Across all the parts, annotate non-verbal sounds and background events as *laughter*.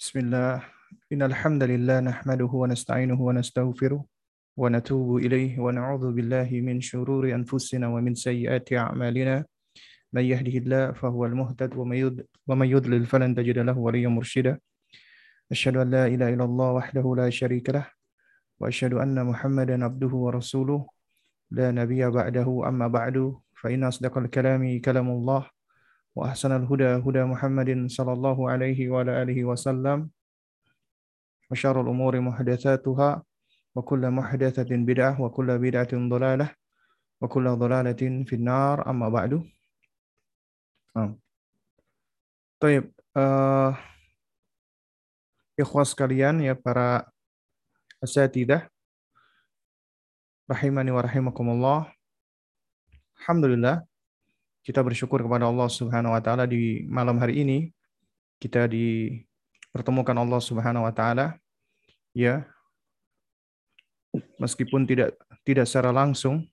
بسم الله. إن الحمد لله نحمده ونستعينه ونستغفره ونتوب إليه ونعوذ بالله من شرور أنفسنا ومن سيئات أعمالنا. من يهده الله فهو المهتد ومن يضلل فلن تجد له وليا مرشدا. أشهد أن لا إله إلا الله وحده لا شريك له وأشهد أن محمدا عبده ورسوله. لا نبي بعده أما بعد فإن أصدق الكلام كلام الله. وأحسن الهدى هدى محمد صلى الله عليه وعلى آله وسلم وشر الأمور محدثاتها وكل محدثة بدعة وكل بدعة ضلالة وكل ضلالة في النار أما بعد طيب uh, ikhwas sekalian ya para asatidah rahimani wa rahimakumullah Alhamdulillah kita bersyukur kepada Allah Subhanahu wa taala di malam hari ini. Kita dipertemukan Allah Subhanahu wa taala. Ya. Meskipun tidak tidak secara langsung.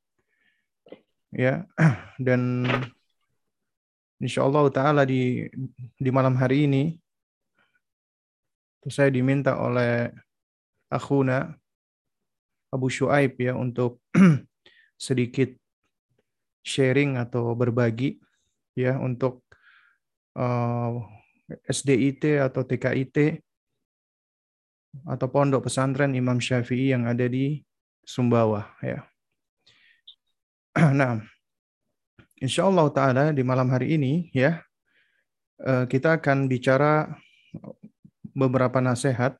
Ya. *clears throat* Dan insya Allah taala di di malam hari ini saya diminta oleh akhuna Abu Shuaib ya untuk *clears throat* sedikit sharing atau berbagi ya untuk uh, eh, SDIT atau TKIT atau pondok pesantren Imam Syafi'i yang ada di Sumbawa ya. *clears throat* Nah, insya Allah taala di malam hari ini ya uh, kita akan bicara beberapa nasihat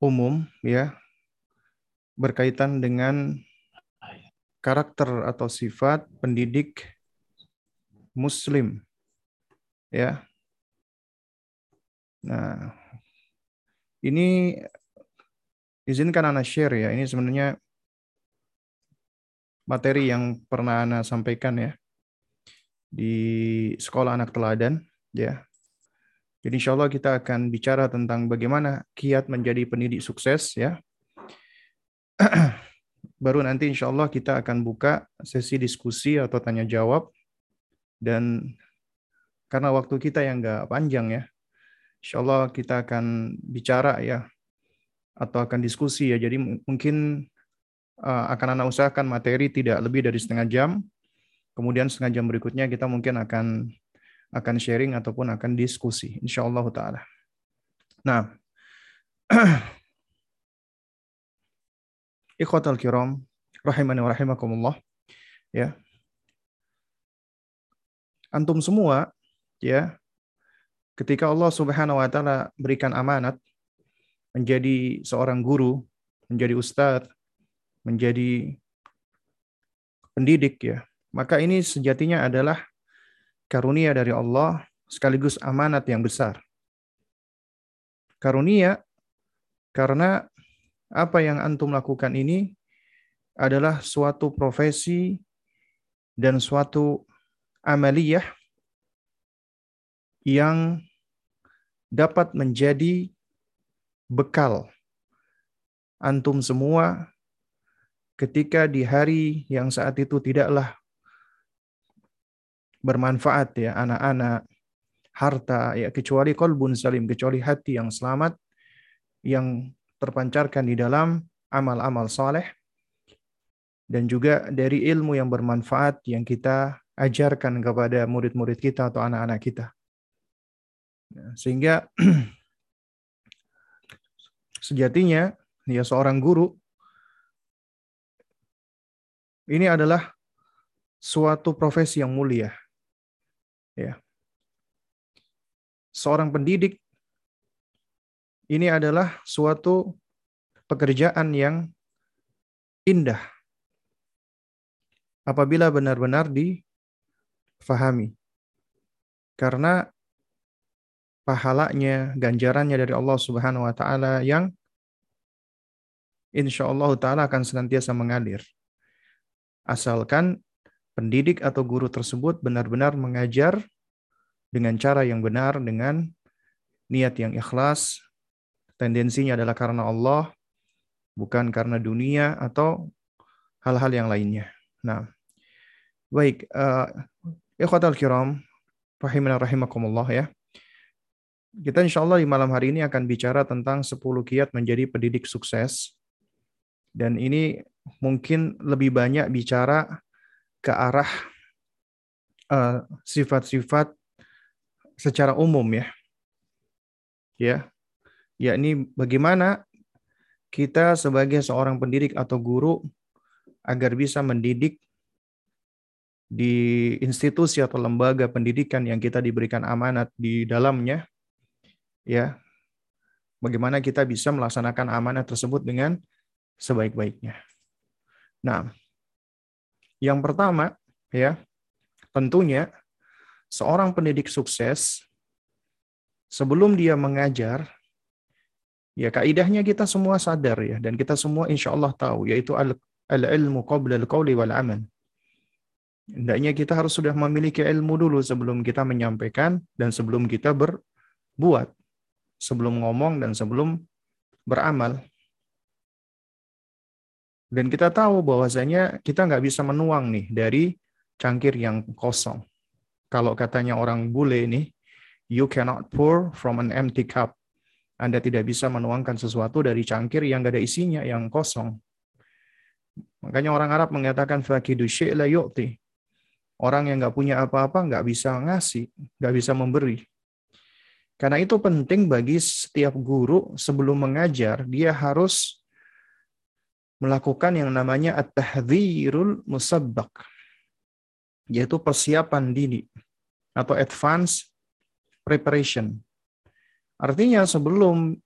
umum ya berkaitan dengan karakter atau sifat pendidik muslim. Ya. Nah ini izinkan anak share ya. Ini sebenarnya materi yang pernah anak sampaikan ya di sekolah anak teladan ya. Jadi insya Allah kita akan bicara tentang bagaimana kiat menjadi pendidik sukses ya *clears throat* baru nanti insya Allah kita akan buka sesi diskusi atau tanya jawab dan karena waktu kita yang nggak panjang ya, insya Allah kita akan bicara ya atau akan diskusi ya. Jadi mungkin uh, akan anak usahakan materi tidak lebih dari setengah jam. Kemudian setengah jam berikutnya kita mungkin akan akan sharing ataupun akan diskusi, insya Allah taala. Nah, *clears throat* Ikhwatal kiram, rahimani wa rahimakumullah. Ya. Antum semua ya ketika Allah Subhanahu wa taala berikan amanat menjadi seorang guru, menjadi ustadz, menjadi pendidik ya. Maka ini sejatinya adalah karunia dari Allah sekaligus amanat yang besar. Karunia karena apa yang antum lakukan ini adalah suatu profesi dan suatu amaliyah yang dapat menjadi bekal antum semua ketika di hari yang saat itu tidaklah bermanfaat ya anak-anak harta ya kecuali kolbun salim kecuali hati yang selamat yang terpancarkan di dalam amal-amal soleh dan juga dari ilmu yang bermanfaat yang kita ajarkan kepada murid-murid kita atau anak-anak kita. Ya, sehingga *clears throat* sejatinya ya seorang guru ini adalah suatu profesi yang mulia. Ya. Seorang pendidik ini adalah suatu pekerjaan yang indah apabila benar-benar difahami. Karena pahalanya, ganjarannya dari Allah Subhanahu wa taala yang insya Allah taala akan senantiasa mengalir. Asalkan pendidik atau guru tersebut benar-benar mengajar dengan cara yang benar, dengan niat yang ikhlas, tendensinya adalah karena Allah, bukan karena dunia atau hal-hal yang lainnya. Nah, baik, uh, ikhwatal kiram, rahimana rahimakumullah ya. Kita insya Allah di malam hari ini akan bicara tentang 10 kiat menjadi pendidik sukses. Dan ini mungkin lebih banyak bicara ke arah eh, sifat-sifat uh, secara umum ya. Ya. Yakni bagaimana kita sebagai seorang pendidik atau guru agar bisa mendidik di institusi atau lembaga pendidikan yang kita diberikan amanat di dalamnya ya bagaimana kita bisa melaksanakan amanat tersebut dengan sebaik-baiknya. Nah, yang pertama ya tentunya seorang pendidik sukses sebelum dia mengajar ya kaidahnya kita semua sadar ya dan kita semua insya Allah tahu yaitu al-ilmu qabla al-qawli wal amal Hendaknya kita harus sudah memiliki ilmu dulu sebelum kita menyampaikan dan sebelum kita berbuat. Sebelum ngomong dan sebelum beramal. Dan kita tahu bahwasanya kita nggak bisa menuang nih dari cangkir yang kosong. Kalau katanya orang bule ini, you cannot pour from an empty cup. Anda tidak bisa menuangkan sesuatu dari cangkir yang nggak ada isinya, yang kosong. Makanya orang Arab mengatakan fakidu la yu'ti. Orang yang nggak punya apa-apa nggak bisa ngasih, nggak bisa memberi. Karena itu penting bagi setiap guru sebelum mengajar, dia harus melakukan yang namanya at-tahdzirul musabbaq, yaitu persiapan dini atau advance preparation. Artinya sebelum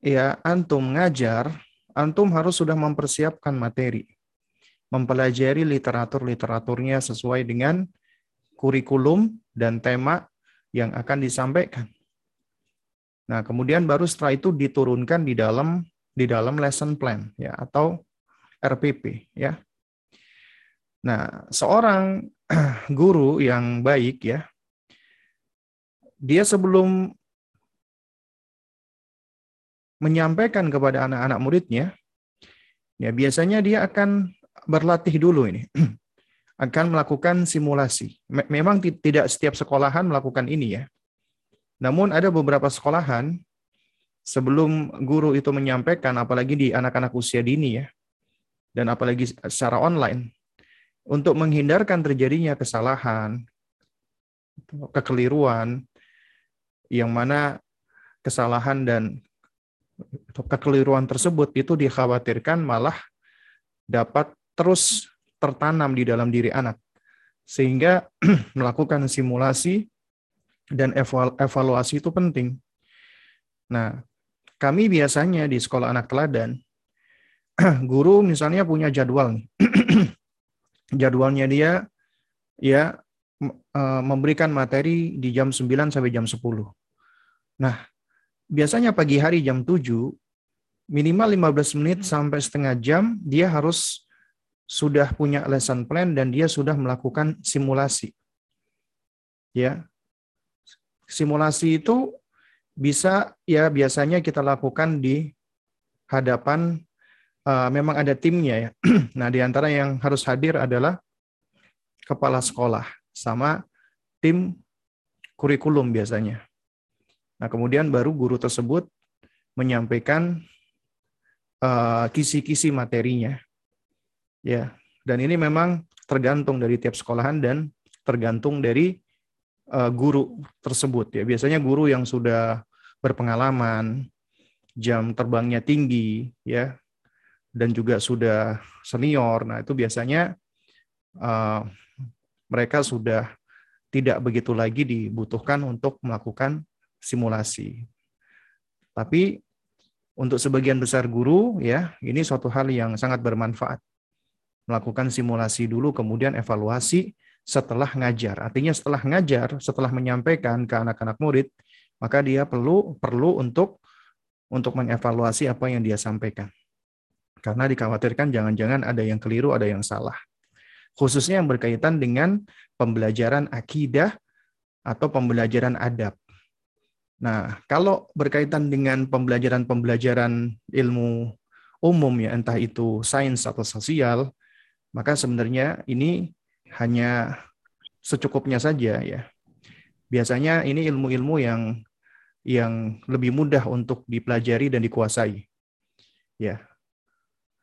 ya antum ngajar, antum harus sudah mempersiapkan materi mempelajari literatur-literaturnya sesuai dengan kurikulum dan tema yang akan disampaikan. Nah, kemudian baru setelah itu diturunkan di dalam di dalam lesson plan ya atau RPP ya. Nah, seorang *clears throat* guru yang baik ya dia sebelum menyampaikan kepada anak-anak muridnya ya biasanya dia akan berlatih dulu ini. *clears throat* Akan melakukan simulasi. Memang tidak setiap sekolahan melakukan ini ya. Namun ada beberapa sekolahan sebelum guru itu menyampaikan apalagi di anak-anak usia dini ya. Dan apalagi secara online untuk menghindarkan terjadinya kesalahan, kekeliruan yang mana kesalahan dan kekeliruan tersebut itu dikhawatirkan malah dapat terus tertanam di dalam diri anak. Sehingga *clears throat* melakukan simulasi dan evaluasi itu penting. Nah, kami biasanya di sekolah anak teladan, *clears throat* guru misalnya punya jadwal nih. *clears throat* Jadwalnya dia ya e, memberikan materi di jam 9 sampai jam 10. Nah, biasanya pagi hari jam 7 minimal 15 menit sampai setengah jam dia harus sudah punya lesson plan dan dia sudah melakukan simulasi. Ya. Simulasi itu bisa ya biasanya kita lakukan di hadapan uh, memang ada timnya ya. *clears throat* nah, di antara yang harus hadir adalah kepala sekolah sama tim kurikulum biasanya. Nah, kemudian baru guru tersebut menyampaikan uh, kisi-kisi materinya. Ya, dan ini memang tergantung dari tiap sekolahan dan tergantung dari uh, guru tersebut ya. Biasanya guru yang sudah berpengalaman, jam terbangnya tinggi ya, dan juga sudah senior. Nah, itu biasanya uh, mereka sudah tidak begitu lagi dibutuhkan untuk melakukan simulasi. Tapi untuk sebagian besar guru ya, ini suatu hal yang sangat bermanfaat melakukan simulasi dulu, kemudian evaluasi setelah ngajar. Artinya setelah ngajar, setelah menyampaikan ke anak-anak murid, maka dia perlu perlu untuk untuk mengevaluasi apa yang dia sampaikan. Karena dikhawatirkan jangan-jangan ada yang keliru, ada yang salah. Khususnya yang berkaitan dengan pembelajaran akidah atau pembelajaran adab. Nah, kalau berkaitan dengan pembelajaran-pembelajaran ilmu umum ya, entah itu sains atau sosial, maka sebenarnya ini hanya secukupnya saja ya. Biasanya ini ilmu-ilmu yang yang lebih mudah untuk dipelajari dan dikuasai. Ya.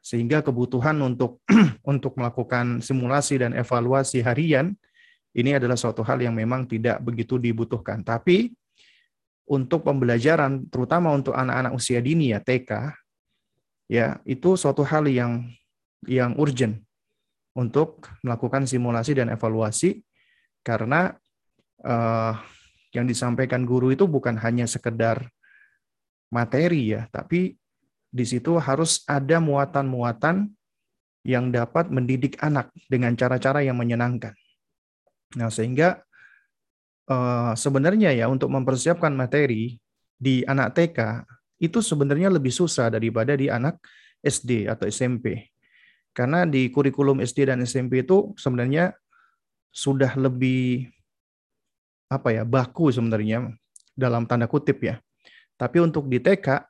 Sehingga kebutuhan untuk *clears throat* untuk melakukan simulasi dan evaluasi harian ini adalah suatu hal yang memang tidak begitu dibutuhkan. Tapi untuk pembelajaran terutama untuk anak-anak usia dini ya TK ya itu suatu hal yang yang urgent untuk melakukan simulasi dan evaluasi karena uh, yang disampaikan guru itu bukan hanya sekedar materi ya, tapi di situ harus ada muatan-muatan yang dapat mendidik anak dengan cara-cara yang menyenangkan. Nah, sehingga uh, sebenarnya ya untuk mempersiapkan materi di anak TK itu sebenarnya lebih susah daripada di anak SD atau SMP. Karena di kurikulum SD dan SMP itu sebenarnya sudah lebih apa ya baku sebenarnya dalam tanda kutip ya. Tapi untuk di TK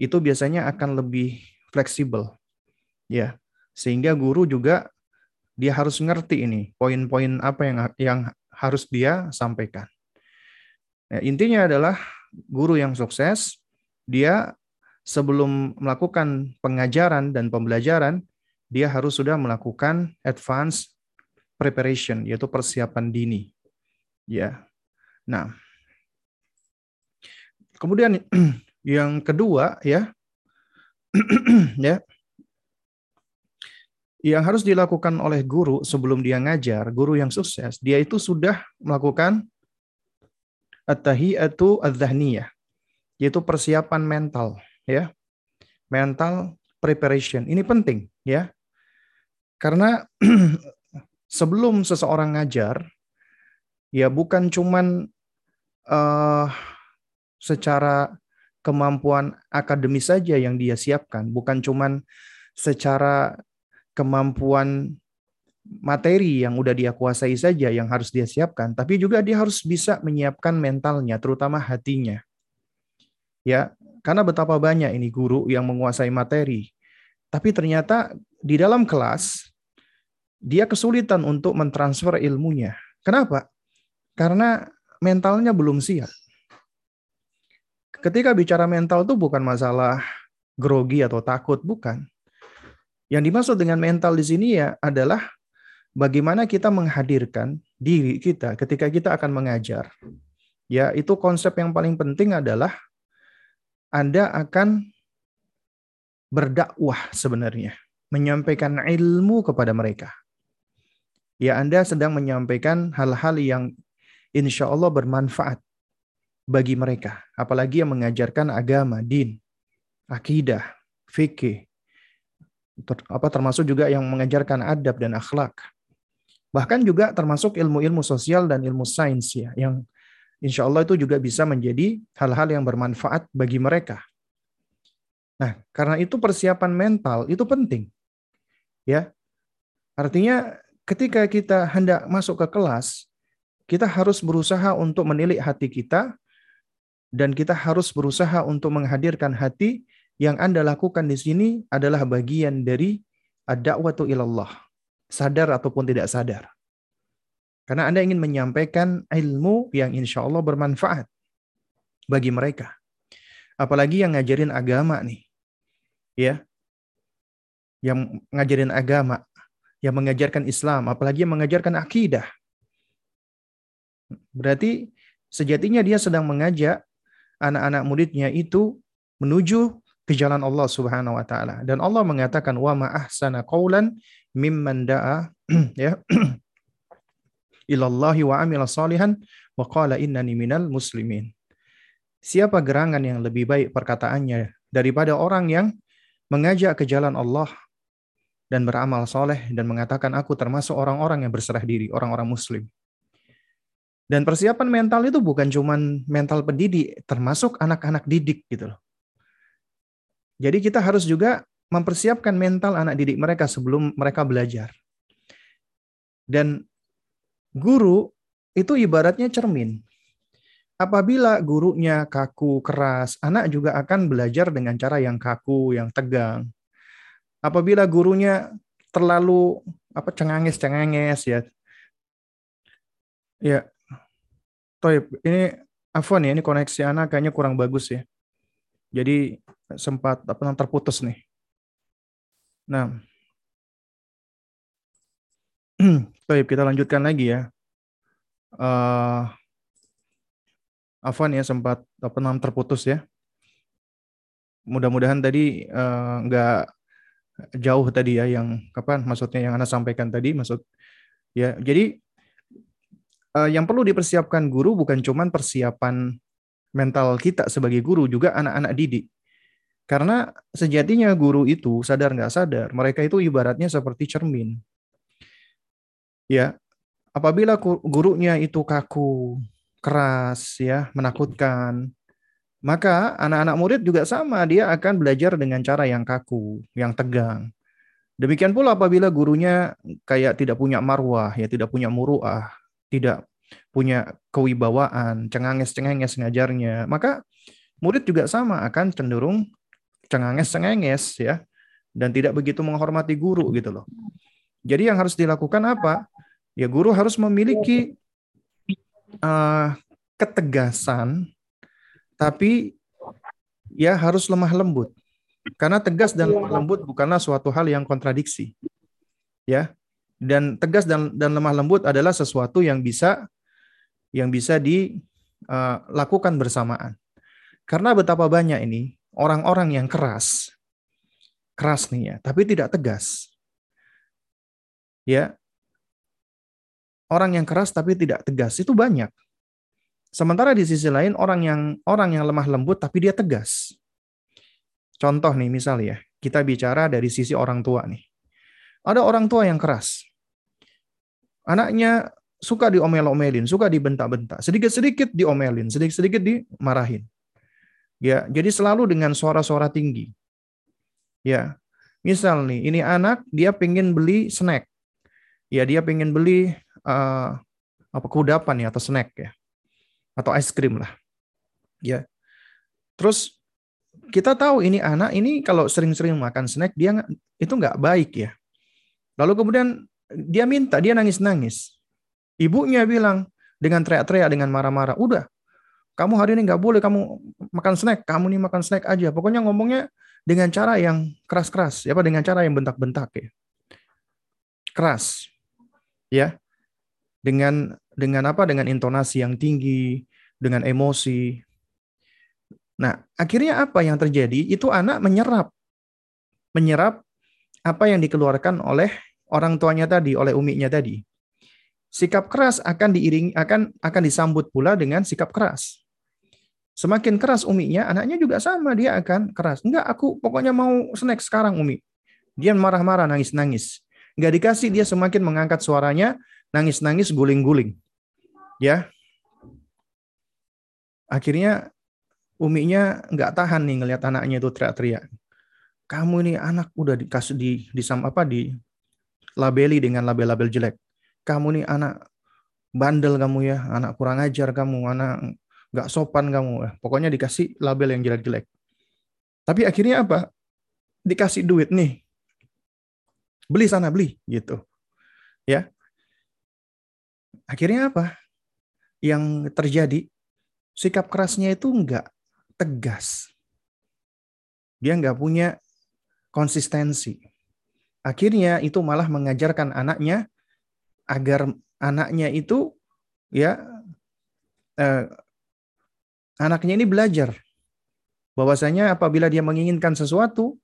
itu biasanya akan lebih fleksibel ya sehingga guru juga dia harus ngerti ini poin-poin apa yang yang harus dia sampaikan. Ya, intinya adalah guru yang sukses dia sebelum melakukan pengajaran dan pembelajaran dia harus sudah melakukan advance preparation yaitu persiapan dini. Ya. Nah, kemudian *clears throat* yang kedua ya *clears throat* ya yang harus dilakukan oleh guru sebelum dia ngajar, guru yang sukses, dia itu sudah melakukan at-tahiyatu adz-dzahniyah, yaitu persiapan mental, ya. Mental preparation. Ini penting, ya. Karena *clears throat* sebelum seseorang ngajar, ya bukan cuman uh, secara kemampuan akademis saja yang dia siapkan, bukan cuman secara kemampuan materi yang udah dia kuasai saja yang harus dia siapkan, tapi juga dia harus bisa menyiapkan mentalnya, terutama hatinya. Ya, karena betapa banyak ini guru yang menguasai materi, tapi ternyata di dalam kelas dia kesulitan untuk mentransfer ilmunya. Kenapa? Karena mentalnya belum siap. Ketika bicara mental itu bukan masalah grogi atau takut, bukan. Yang dimaksud dengan mental di sini ya adalah bagaimana kita menghadirkan diri kita ketika kita akan mengajar. Ya, itu konsep yang paling penting adalah Anda akan berdakwah sebenarnya, menyampaikan ilmu kepada mereka. Ya, Anda sedang menyampaikan hal-hal yang insya Allah bermanfaat bagi mereka, apalagi yang mengajarkan agama, din, akidah, fikih, ter, apa termasuk juga yang mengajarkan adab dan akhlak. Bahkan juga termasuk ilmu-ilmu sosial dan ilmu sains ya yang insya Allah itu juga bisa menjadi hal-hal yang bermanfaat bagi mereka. Nah, karena itu persiapan mental itu penting. Ya. Artinya ketika kita hendak masuk ke kelas, kita harus berusaha untuk menilik hati kita dan kita harus berusaha untuk menghadirkan hati yang Anda lakukan di sini adalah bagian dari ad-da'watu ilallah. Sadar ataupun tidak sadar. Karena Anda ingin menyampaikan ilmu yang insya Allah bermanfaat bagi mereka. Apalagi yang ngajarin agama nih. Ya. Yang ngajarin agama. Yang mengajarkan Islam. Apalagi yang mengajarkan akidah. Berarti sejatinya dia sedang mengajak anak-anak muridnya itu menuju ke jalan Allah Subhanahu wa taala. Dan Allah mengatakan wa ma ahsana qaulan mimman da'a *clears throat* ya *clears throat* ilallahi wa amila salihan wa qala innani minal muslimin. Siapa gerangan yang lebih baik perkataannya daripada orang yang mengajak ke jalan Allah dan beramal soleh dan mengatakan aku termasuk orang-orang yang berserah diri, orang-orang muslim. Dan persiapan mental itu bukan cuman mental pendidik, termasuk anak-anak didik gitu loh. Jadi kita harus juga mempersiapkan mental anak didik mereka sebelum mereka belajar. Dan guru itu ibaratnya cermin. Apabila gurunya kaku, keras, anak juga akan belajar dengan cara yang kaku, yang tegang. Apabila gurunya terlalu apa cenganges-cenganges ya. Ya. Toib, ini Afwan ya, ini koneksi anak kayaknya kurang bagus ya. Jadi sempat apa namanya terputus nih. Nah, *clears throat* baik kita lanjutkan lagi ya. Uh, Afwan ya sempat apa namanya terputus ya. Mudah-mudahan tadi uh, nggak jauh tadi ya yang kapan maksudnya yang anda sampaikan tadi maksud ya jadi uh, yang perlu dipersiapkan guru bukan cuma persiapan mental kita sebagai guru, juga anak-anak didik. Karena sejatinya guru itu sadar nggak sadar, mereka itu ibaratnya seperti cermin. Ya, apabila gurunya itu kaku, keras, ya, menakutkan, maka anak-anak murid juga sama, dia akan belajar dengan cara yang kaku, yang tegang. Demikian pula apabila gurunya kayak tidak punya marwah, ya tidak punya muruah, tidak punya kewibawaan, cenganges-cengenges ngajarnya, maka murid juga sama akan cenderung cenganges-cengenges ya dan tidak begitu menghormati guru gitu loh. Jadi yang harus dilakukan apa? Ya guru harus memiliki uh, ketegasan tapi ya harus lemah lembut. Karena tegas dan lemah lembut bukanlah suatu hal yang kontradiksi. Ya. Dan tegas dan dan lemah lembut adalah sesuatu yang bisa yang bisa dilakukan bersamaan. Karena betapa banyak ini orang-orang yang keras, keras nih ya, tapi tidak tegas. Ya, orang yang keras tapi tidak tegas itu banyak. Sementara di sisi lain orang yang orang yang lemah lembut tapi dia tegas. Contoh nih misal ya, kita bicara dari sisi orang tua nih. Ada orang tua yang keras. Anaknya suka diomel-omelin, suka dibentak-bentak, sedikit-sedikit diomelin, sedikit-sedikit dimarahin. Ya, jadi selalu dengan suara-suara tinggi. Ya, misal nih, ini anak dia pengen beli snack. Ya, dia pengen beli uh, apa kudapan ya atau snack ya, atau es krim lah. Ya, terus kita tahu ini anak ini kalau sering-sering makan snack dia itu nggak baik ya. Lalu kemudian dia minta, dia nangis-nangis. Ibunya bilang dengan teriak-teriak, dengan marah-marah, udah, kamu hari ini nggak boleh kamu makan snack, kamu nih makan snack aja. Pokoknya ngomongnya dengan cara yang keras-keras, ya apa dengan cara yang bentak-bentak ya. Keras. Ya. Dengan dengan apa? Dengan intonasi yang tinggi, dengan emosi. Nah, akhirnya apa yang terjadi? Itu anak menyerap menyerap apa yang dikeluarkan oleh orang tuanya tadi, oleh umiknya tadi sikap keras akan diiringi akan akan disambut pula dengan sikap keras. Semakin keras uminya, anaknya juga sama, dia akan keras. Enggak, aku pokoknya mau snack sekarang umi. Dia marah-marah, nangis-nangis. Enggak dikasih, dia semakin mengangkat suaranya, nangis-nangis, guling-guling. Ya. Akhirnya uminya enggak tahan nih ngelihat anaknya itu teriak-teriak. Kamu ini anak udah dikasih di di apa di labeli dengan label-label jelek kamu nih anak bandel kamu ya, anak kurang ajar kamu, anak nggak sopan kamu. Pokoknya dikasih label yang jelek-jelek. Tapi akhirnya apa? Dikasih duit nih. Beli sana, beli gitu. Ya. Akhirnya apa? Yang terjadi sikap kerasnya itu nggak tegas. Dia nggak punya konsistensi. Akhirnya itu malah mengajarkan anaknya agar anaknya itu ya eh, anaknya ini belajar bahwasanya apabila dia menginginkan sesuatu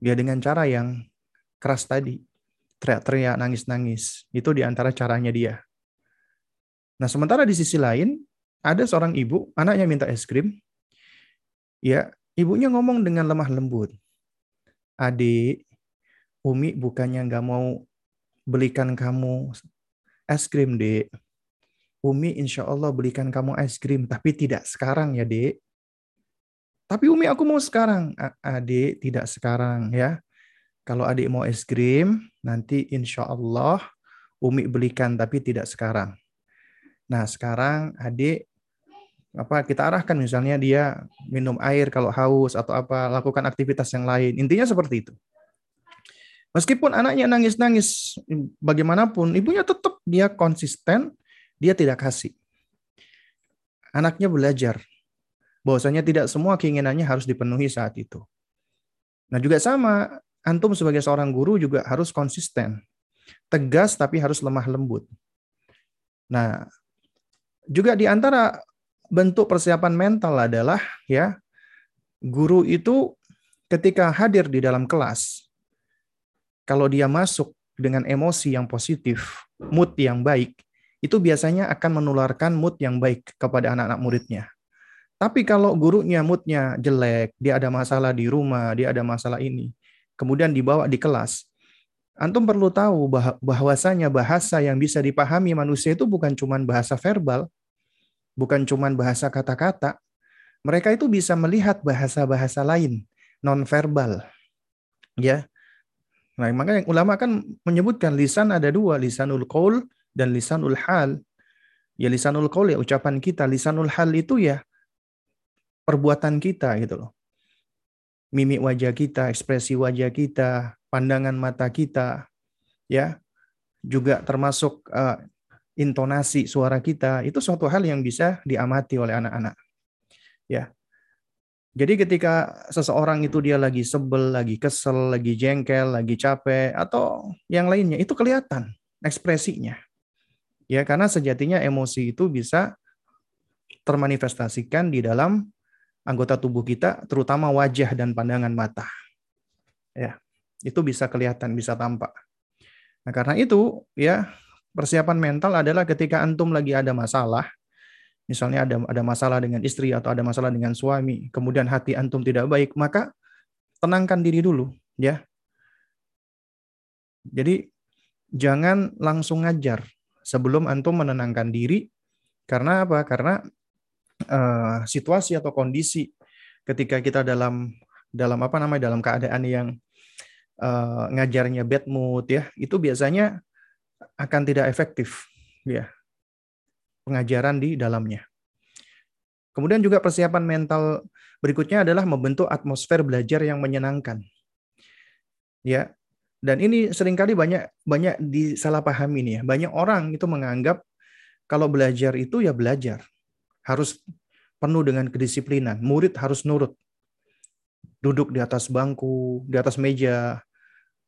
dia dengan cara yang keras tadi teriak-teriak nangis-nangis. Itu di antara caranya dia. Nah sementara di sisi lain ada seorang ibu anaknya minta es krim. Ya ibunya ngomong dengan lemah lembut. Adik Umi bukannya nggak mau belikan kamu es krim, Dek. Umi insya Allah belikan kamu es krim, tapi tidak sekarang ya, Dek. Tapi Umi aku mau sekarang. Adik tidak sekarang ya. Kalau adik mau es krim, nanti insya Allah Umi belikan, tapi tidak sekarang. Nah sekarang adik apa kita arahkan misalnya dia minum air kalau haus atau apa lakukan aktivitas yang lain intinya seperti itu Meskipun anaknya nangis-nangis bagaimanapun, ibunya tetap dia konsisten, dia tidak kasih. anaknya belajar. Bahwasanya tidak semua keinginannya harus dipenuhi saat itu. Nah juga sama, antum sebagai seorang guru juga harus konsisten. Tegas tapi harus lemah lembut. Nah, juga di antara bentuk persiapan mental adalah ya guru itu ketika hadir di dalam kelas kalau dia masuk dengan emosi yang positif, mood yang baik, itu biasanya akan menularkan mood yang baik kepada anak-anak muridnya. Tapi kalau gurunya moodnya jelek, dia ada masalah di rumah, dia ada masalah ini, kemudian dibawa di kelas, antum perlu tahu bahwasanya bahasa yang bisa dipahami manusia itu bukan cuma bahasa verbal, bukan cuma bahasa kata-kata. Mereka itu bisa melihat bahasa-bahasa lain, non verbal. Ya. Nah, makanya ulama kan menyebutkan lisan ada dua, lisanul qaul dan lisanul hal. Ya lisanul qaul ya ucapan kita, lisanul hal itu ya perbuatan kita gitu loh. Mimik wajah kita, ekspresi wajah kita, pandangan mata kita, ya juga termasuk uh, intonasi suara kita itu suatu hal yang bisa diamati oleh anak-anak. Ya. Jadi ketika seseorang itu dia lagi sebel, lagi kesel, lagi jengkel, lagi capek atau yang lainnya itu kelihatan ekspresinya. Ya, karena sejatinya emosi itu bisa termanifestasikan di dalam anggota tubuh kita, terutama wajah dan pandangan mata. Ya, itu bisa kelihatan, bisa tampak. Nah, karena itu ya persiapan mental adalah ketika antum lagi ada masalah, misalnya ada ada masalah dengan istri atau ada masalah dengan suami, kemudian hati antum tidak baik, maka tenangkan diri dulu, ya. Jadi jangan langsung ngajar sebelum antum menenangkan diri karena apa? Karena uh, situasi atau kondisi ketika kita dalam dalam apa namanya dalam keadaan yang uh, ngajarnya bad mood ya, itu biasanya akan tidak efektif ya pengajaran di dalamnya. Kemudian juga persiapan mental berikutnya adalah membentuk atmosfer belajar yang menyenangkan. Ya. Dan ini sering kali banyak banyak disalahpahami nih ya. Banyak orang itu menganggap kalau belajar itu ya belajar. Harus penuh dengan kedisiplinan. Murid harus nurut. Duduk di atas bangku, di atas meja,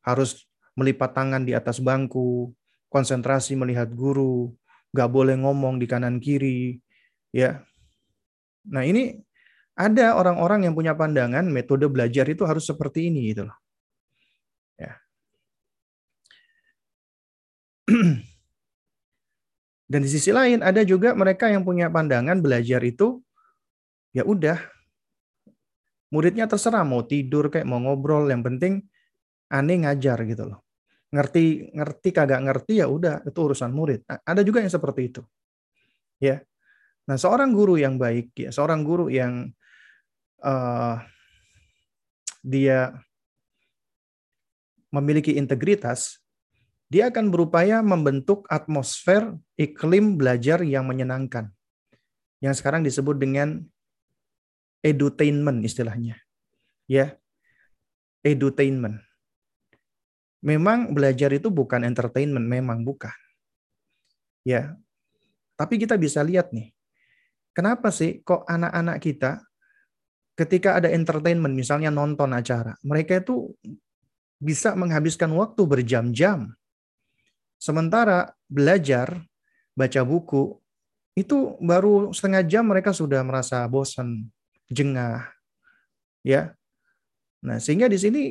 harus melipat tangan di atas bangku, konsentrasi melihat guru, nggak boleh ngomong di kanan kiri, ya. Nah ini ada orang-orang yang punya pandangan metode belajar itu harus seperti ini gitu loh. *clears throat* Dan di sisi lain ada juga mereka yang punya pandangan belajar itu ya udah muridnya terserah mau tidur kayak mau ngobrol yang penting aneh ngajar gitu loh ngerti ngerti kagak ngerti ya udah itu urusan murid. Ada juga yang seperti itu. Ya. Nah, seorang guru yang baik ya, seorang guru yang uh, dia memiliki integritas, dia akan berupaya membentuk atmosfer iklim belajar yang menyenangkan. Yang sekarang disebut dengan edutainment istilahnya. Ya. Edutainment Memang belajar itu bukan entertainment, memang bukan. Ya. Tapi kita bisa lihat nih. Kenapa sih kok anak-anak kita ketika ada entertainment misalnya nonton acara, mereka itu bisa menghabiskan waktu berjam-jam. Sementara belajar, baca buku, itu baru setengah jam mereka sudah merasa bosan, jengah. Ya. Nah, sehingga di sini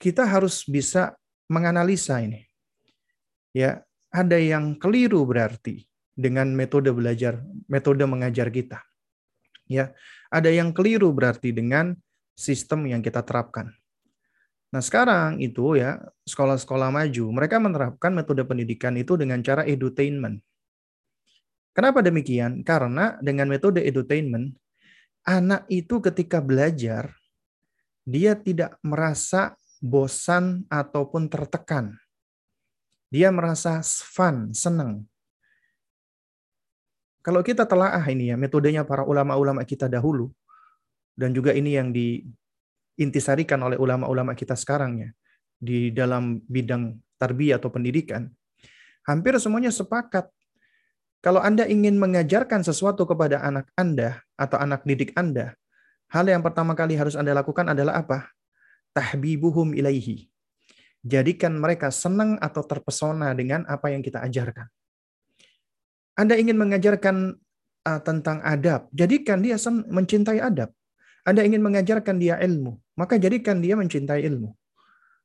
kita harus bisa menganalisa ini. Ya, ada yang keliru berarti dengan metode belajar, metode mengajar kita. Ya, ada yang keliru berarti dengan sistem yang kita terapkan. Nah, sekarang itu ya, sekolah-sekolah maju, mereka menerapkan metode pendidikan itu dengan cara edutainment. Kenapa demikian? Karena dengan metode edutainment, anak itu ketika belajar, dia tidak merasa bosan ataupun tertekan. Dia merasa fun, senang. Kalau kita telah ah ini ya metodenya para ulama-ulama kita dahulu dan juga ini yang diintisarikan oleh ulama-ulama kita sekarang ya di dalam bidang tarbiyah atau pendidikan, hampir semuanya sepakat Kalau Anda ingin mengajarkan sesuatu kepada anak Anda atau anak didik Anda, hal yang pertama kali harus Anda lakukan adalah apa? Tahbibuhum ilaihi. Jadikan mereka senang atau terpesona dengan apa yang kita ajarkan. Anda ingin mengajarkan uh, tentang adab, jadikan dia mencintai adab. Anda ingin mengajarkan dia ilmu, maka jadikan dia mencintai ilmu.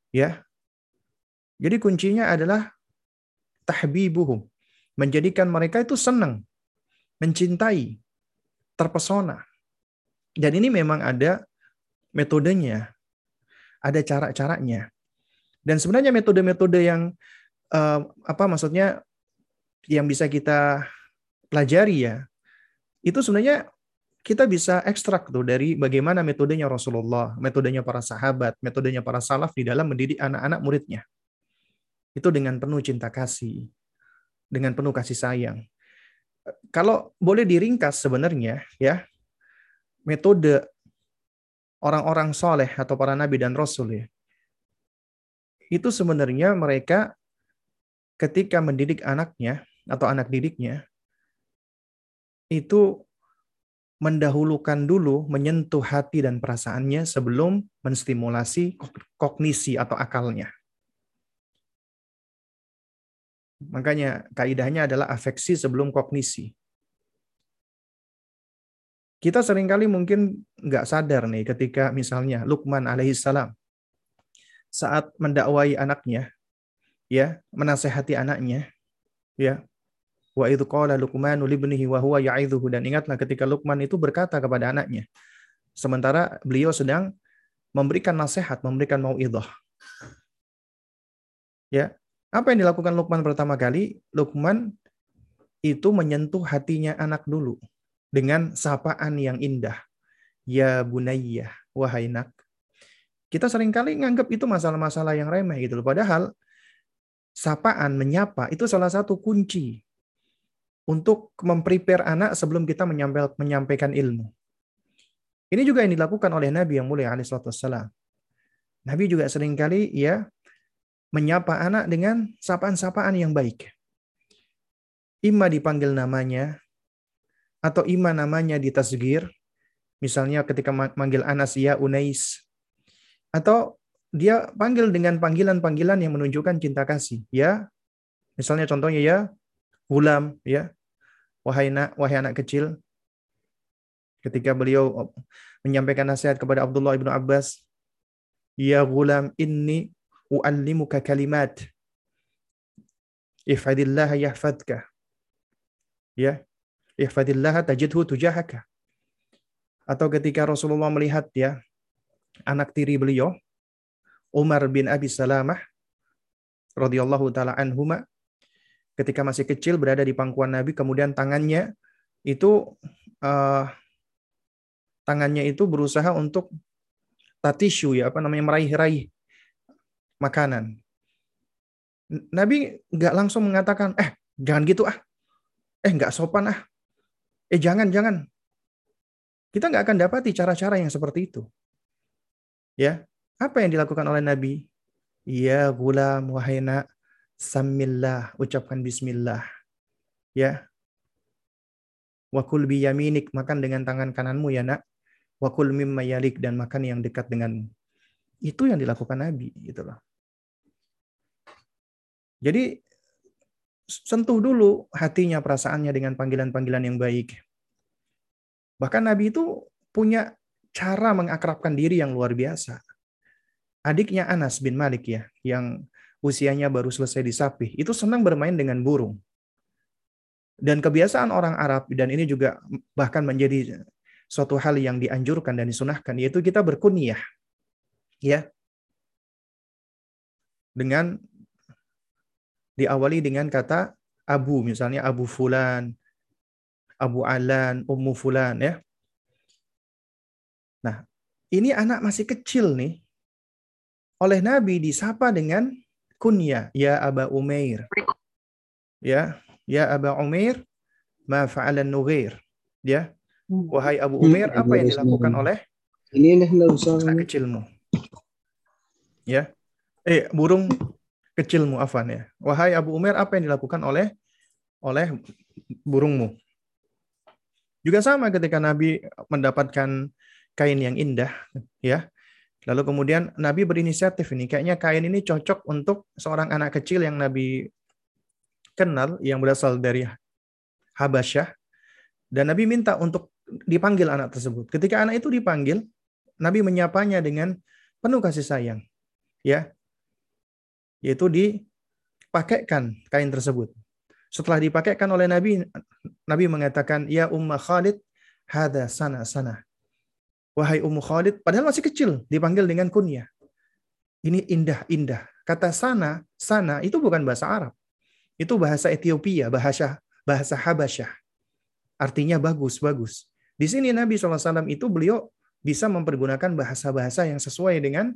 Ya. Jadi kuncinya adalah tahbibuhum menjadikan mereka itu senang, mencintai, terpesona. Dan ini memang ada metodenya, ada cara-caranya. Dan sebenarnya metode-metode yang uh, apa maksudnya yang bisa kita pelajari ya, itu sebenarnya kita bisa ekstrak tuh dari bagaimana metodenya Rasulullah, metodenya para sahabat, metodenya para salaf di dalam mendidik anak-anak muridnya. Itu dengan penuh cinta kasih, dengan penuh kasih sayang. Kalau boleh diringkas sebenarnya ya, metode orang-orang soleh atau para nabi dan rasul ya, itu sebenarnya mereka ketika mendidik anaknya atau anak didiknya, itu mendahulukan dulu menyentuh hati dan perasaannya sebelum menstimulasi kognisi atau akalnya. Makanya kaidahnya adalah afeksi sebelum kognisi. Kita sering kali mungkin nggak sadar nih ketika misalnya Lukman alaihissalam saat mendakwai anaknya, ya menasehati anaknya, ya wa itu qala Luqmanu libnihi wa huwa ya'idhuhu dan ingatlah ketika Luqman itu berkata kepada anaknya sementara beliau sedang memberikan nasihat, memberikan mauidhah. Ya, apa yang dilakukan Lukman pertama kali? Lukman itu menyentuh hatinya anak dulu dengan sapaan yang indah. Ya bunayya, wahai nak. Kita sering kali nganggap itu masalah-masalah yang remeh gitu loh. Padahal sapaan, menyapa itu salah satu kunci untuk memprepare anak sebelum kita menyampaikan ilmu. Ini juga yang dilakukan oleh Nabi yang mulia alaihissalam. Nabi juga sering kali ya menyapa anak dengan sapaan-sapaan yang baik. Ima dipanggil namanya, atau ima namanya ditasgir, misalnya ketika manggil Anas ya Unais, atau dia panggil dengan panggilan-panggilan yang menunjukkan cinta kasih, ya. Misalnya contohnya ya, gulam, ya, wahai anak, wahai anak kecil. Ketika beliau menyampaikan nasihat kepada Abdullah ibnu Abbas, ya gulam ini u'allimuka kalimat. Ihfadillah yahfadka. Ya. Ihfadillah tajidhu tujahaka. Atau ketika Rasulullah melihat ya anak tiri beliau Umar bin Abi Salamah radhiyallahu taala anhuma ketika masih kecil berada di pangkuan Nabi kemudian tangannya itu uh, tangannya itu berusaha untuk tatishu ya apa namanya meraih-raih makanan. Nabi nggak langsung mengatakan, eh jangan gitu ah, eh nggak sopan ah, eh jangan jangan. Kita nggak akan dapati cara-cara yang seperti itu. Ya, apa yang dilakukan oleh Nabi? Ya gulam wahai samillah, ucapkan bismillah. Ya. Wakul bi yaminik, makan dengan tangan kananmu ya nak. Wakul mimma yalik dan makan yang dekat denganmu. Itu yang dilakukan Nabi, gitu loh. Jadi sentuh dulu hatinya, perasaannya dengan panggilan-panggilan yang baik. Bahkan Nabi itu punya cara mengakrabkan diri yang luar biasa. Adiknya Anas bin Malik ya, yang usianya baru selesai disapih, itu senang bermain dengan burung. Dan kebiasaan orang Arab, dan ini juga bahkan menjadi suatu hal yang dianjurkan dan disunahkan, yaitu kita berkunyah. Ya, dengan diawali dengan kata Abu, misalnya Abu Fulan, Abu Alan, Ummu Fulan ya. Nah, ini anak masih kecil nih. Oleh Nabi disapa dengan kunya, ya Aba Umair. Ya, ya Aba Umair, ma fa'alan Nughair. Ya. Wahai Abu Umair, apa yang dilakukan oleh ini anak kecilmu? Ya. Eh, burung kecil mu'afan ya. Wahai Abu Umar, apa yang dilakukan oleh oleh burungmu. Juga sama ketika Nabi mendapatkan kain yang indah, ya. Lalu kemudian Nabi berinisiatif ini, kayaknya kain ini cocok untuk seorang anak kecil yang Nabi kenal yang berasal dari Habasyah. Dan Nabi minta untuk dipanggil anak tersebut. Ketika anak itu dipanggil, Nabi menyapanya dengan penuh kasih sayang. Ya. Yaitu dipakaikan kain tersebut. Setelah dipakaikan oleh Nabi, Nabi mengatakan, Ya Umma Khalid, hada sana sana. Wahai Ummu Khalid, padahal masih kecil, dipanggil dengan kunyah. Ini indah-indah. Kata sana, sana itu bukan bahasa Arab. Itu bahasa Ethiopia, bahasa bahasa Habasyah. Artinya bagus, bagus. Di sini Nabi SAW itu beliau bisa mempergunakan bahasa-bahasa yang sesuai dengan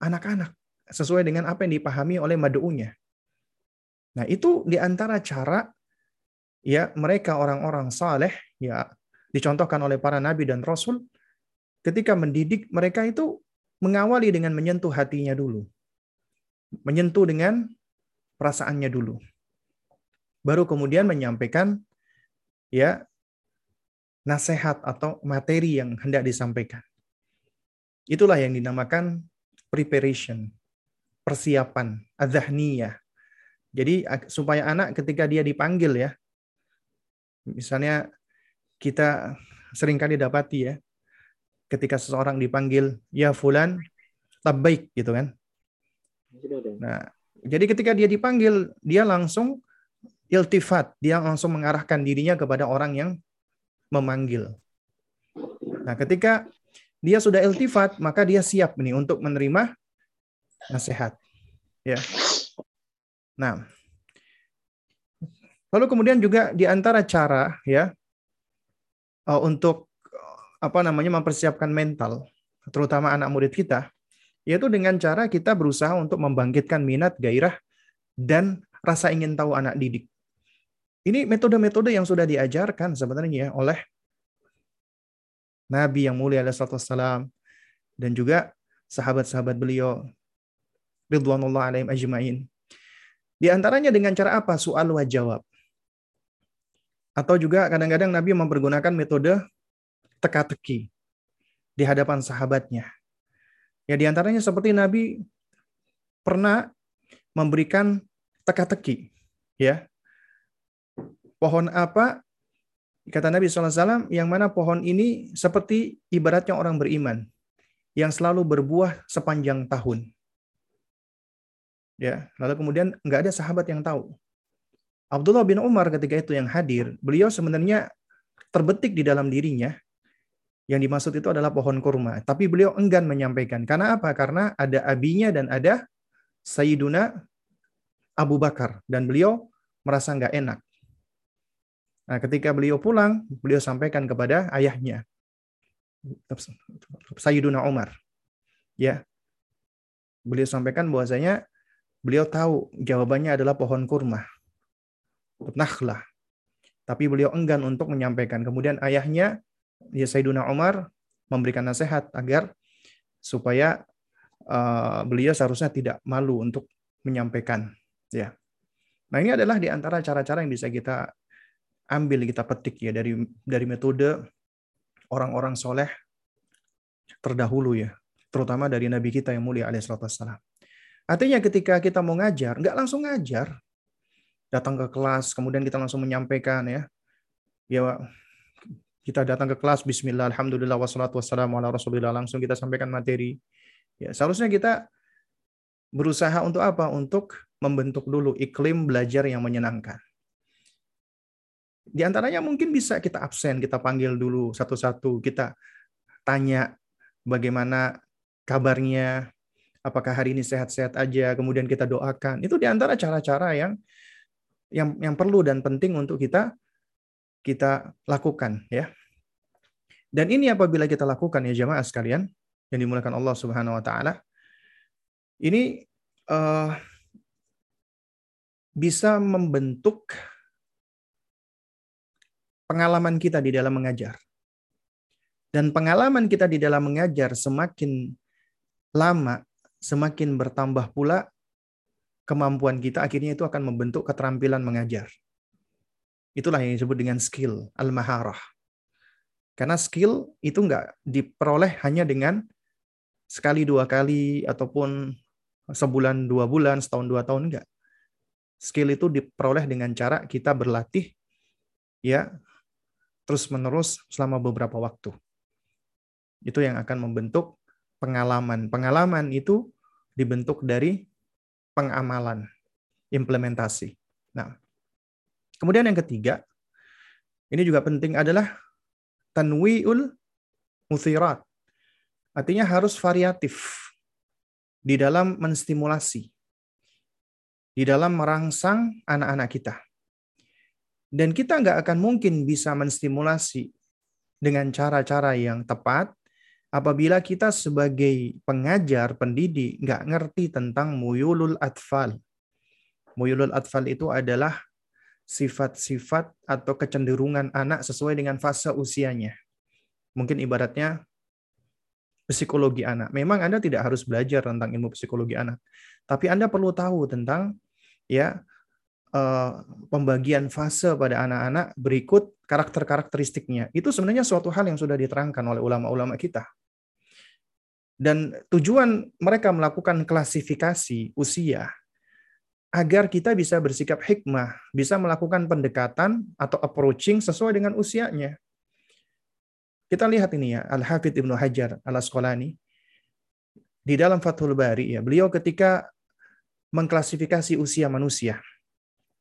anak-anak. Sesuai dengan apa yang dipahami oleh madu'unya. Nah, itu di antara cara ya mereka orang-orang saleh ya dicontohkan oleh para nabi dan rasul ketika mendidik mereka itu mengawali dengan menyentuh hatinya dulu. Menyentuh dengan perasaannya dulu. Baru kemudian menyampaikan ya nasihat atau materi yang hendak disampaikan. Itulah yang dinamakan preparation, persiapan, adzahniyah. Jadi supaya anak ketika dia dipanggil ya, misalnya kita sering kali dapati ya, ketika seseorang dipanggil ya fulan tabbaik gitu kan. Nah, jadi ketika dia dipanggil, dia langsung iltifat, dia langsung mengarahkan dirinya kepada orang yang memanggil. Nah, ketika dia sudah iltifat, maka dia siap nih untuk menerima nasihat. Ya. Nah, lalu kemudian juga di antara cara ya uh, untuk apa namanya mempersiapkan mental, terutama anak murid kita, yaitu dengan cara kita berusaha untuk membangkitkan minat, gairah, dan rasa ingin tahu anak didik. Ini metode-metode yang sudah diajarkan sebenarnya oleh Nabi yang mulia alaihissalam dan juga sahabat-sahabat beliau ridwanullah alaihim ajmain. Di antaranya dengan cara apa? Soal wa jawab. Atau juga kadang-kadang Nabi mempergunakan metode teka-teki di hadapan sahabatnya. Ya di antaranya seperti Nabi pernah memberikan teka-teki. Ya. Pohon apa? Kata Nabi SAW, yang mana pohon ini seperti ibaratnya orang beriman. Yang selalu berbuah sepanjang tahun. Ya, lalu kemudian nggak ada sahabat yang tahu. Abdullah bin Umar ketika itu yang hadir, beliau sebenarnya terbetik di dalam dirinya yang dimaksud itu adalah pohon kurma. Tapi beliau enggan menyampaikan. Karena apa? Karena ada abinya dan ada Sayyiduna Abu Bakar. Dan beliau merasa nggak enak. Nah, ketika beliau pulang, beliau sampaikan kepada ayahnya. Sayyiduna Umar. Ya. Beliau sampaikan bahwasanya Beliau tahu jawabannya adalah pohon kurma. Nakhlah. Tapi beliau enggan untuk menyampaikan. Kemudian ayahnya, ya Sayyiduna Umar, memberikan nasihat agar supaya uh, beliau seharusnya tidak malu untuk menyampaikan. Ya. Nah ini adalah di antara cara-cara yang bisa kita ambil, kita petik ya dari dari metode orang-orang soleh terdahulu ya, terutama dari Nabi kita yang mulia alaihissalam. Artinya ketika kita mau ngajar, nggak langsung ngajar. Datang ke kelas, kemudian kita langsung menyampaikan ya. Ya kita datang ke kelas, bismillah, alhamdulillah, wassalatu wassalamu ala rasulillah, langsung kita sampaikan materi. Ya, seharusnya kita berusaha untuk apa? Untuk membentuk dulu iklim belajar yang menyenangkan. Di antaranya mungkin bisa kita absen, kita panggil dulu satu-satu, kita tanya bagaimana kabarnya, apakah hari ini sehat-sehat aja, kemudian kita doakan. Itu di antara cara-cara yang yang yang perlu dan penting untuk kita kita lakukan ya. Dan ini apabila kita lakukan ya jamaah sekalian yang dimulakan Allah Subhanahu wa taala ini uh, bisa membentuk pengalaman kita di dalam mengajar. Dan pengalaman kita di dalam mengajar semakin lama, semakin bertambah pula kemampuan kita akhirnya itu akan membentuk keterampilan mengajar. Itulah yang disebut dengan skill, al-maharah. Karena skill itu nggak diperoleh hanya dengan sekali dua kali ataupun sebulan dua bulan, setahun dua tahun enggak. Skill itu diperoleh dengan cara kita berlatih ya terus menerus selama beberapa waktu. Itu yang akan membentuk pengalaman. Pengalaman itu dibentuk dari pengamalan, implementasi. Nah, kemudian yang ketiga, ini juga penting adalah tanwi'ul muthirat. Artinya harus variatif di dalam menstimulasi, di dalam merangsang anak-anak kita. Dan kita nggak akan mungkin bisa menstimulasi dengan cara-cara yang tepat apabila kita sebagai pengajar, pendidik, nggak ngerti tentang muyulul atfal. Muyulul atfal itu adalah sifat-sifat atau kecenderungan anak sesuai dengan fase usianya. Mungkin ibaratnya psikologi anak. Memang Anda tidak harus belajar tentang ilmu psikologi anak, tapi Anda perlu tahu tentang ya eh, pembagian fase pada anak-anak berikut karakter-karakteristiknya. Itu sebenarnya suatu hal yang sudah diterangkan oleh ulama-ulama kita. Dan tujuan mereka melakukan klasifikasi usia agar kita bisa bersikap hikmah, bisa melakukan pendekatan atau approaching sesuai dengan usianya. Kita lihat ini ya, Al-Hafidh Ibnu Hajar al-Asqalani di dalam Fathul Bari ya, beliau ketika mengklasifikasi usia manusia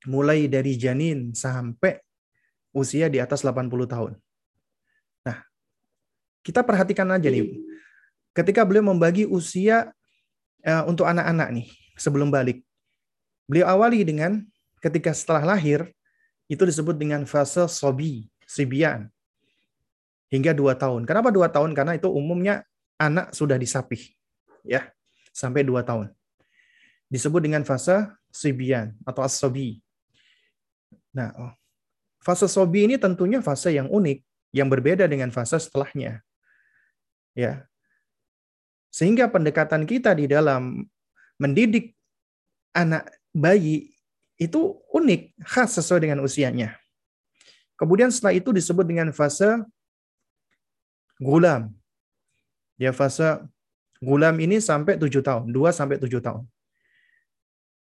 mulai dari janin sampai usia di atas 80 tahun. Nah, kita perhatikan aja nih. Ketika beliau membagi usia uh, untuk anak-anak nih sebelum balik. Beliau awali dengan ketika setelah lahir itu disebut dengan fase sobi, sibian. Hingga dua tahun. Kenapa dua tahun? Karena itu umumnya anak sudah disapih. ya Sampai dua tahun. Disebut dengan fase sibian atau as-sobi. Nah, oh. fase sobi ini tentunya fase yang unik, yang berbeda dengan fase setelahnya. Ya. Sehingga pendekatan kita di dalam mendidik anak bayi itu unik, khas sesuai dengan usianya. Kemudian setelah itu disebut dengan fase gulam. Ya fase gulam ini sampai 7 tahun, 2 sampai 7 tahun.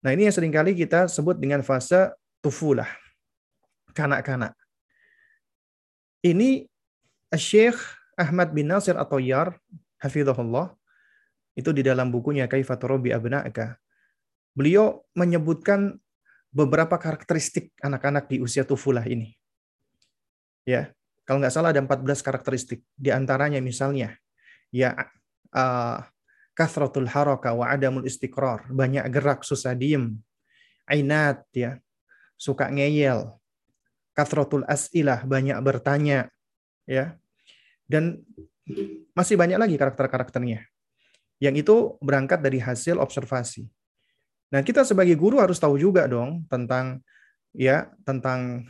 Nah, ini yang sering kali kita sebut dengan fase tufulah. Kanak-kanak. Ini Syekh Ahmad bin Nasir atau Yar, hafizahullah, itu di dalam bukunya Kaifatorobi Abna'aka beliau menyebutkan beberapa karakteristik anak-anak di usia tufulah ini. Ya, kalau nggak salah ada 14 karakteristik. Di antaranya misalnya, ya uh, haraka wa adamul istiqrar, banyak gerak, susah diem. Ainat ya, suka ngeyel. Kathratul as'ilah, banyak bertanya. Ya. Dan masih banyak lagi karakter-karakternya. Yang itu berangkat dari hasil observasi. Nah, kita sebagai guru harus tahu juga dong tentang ya, tentang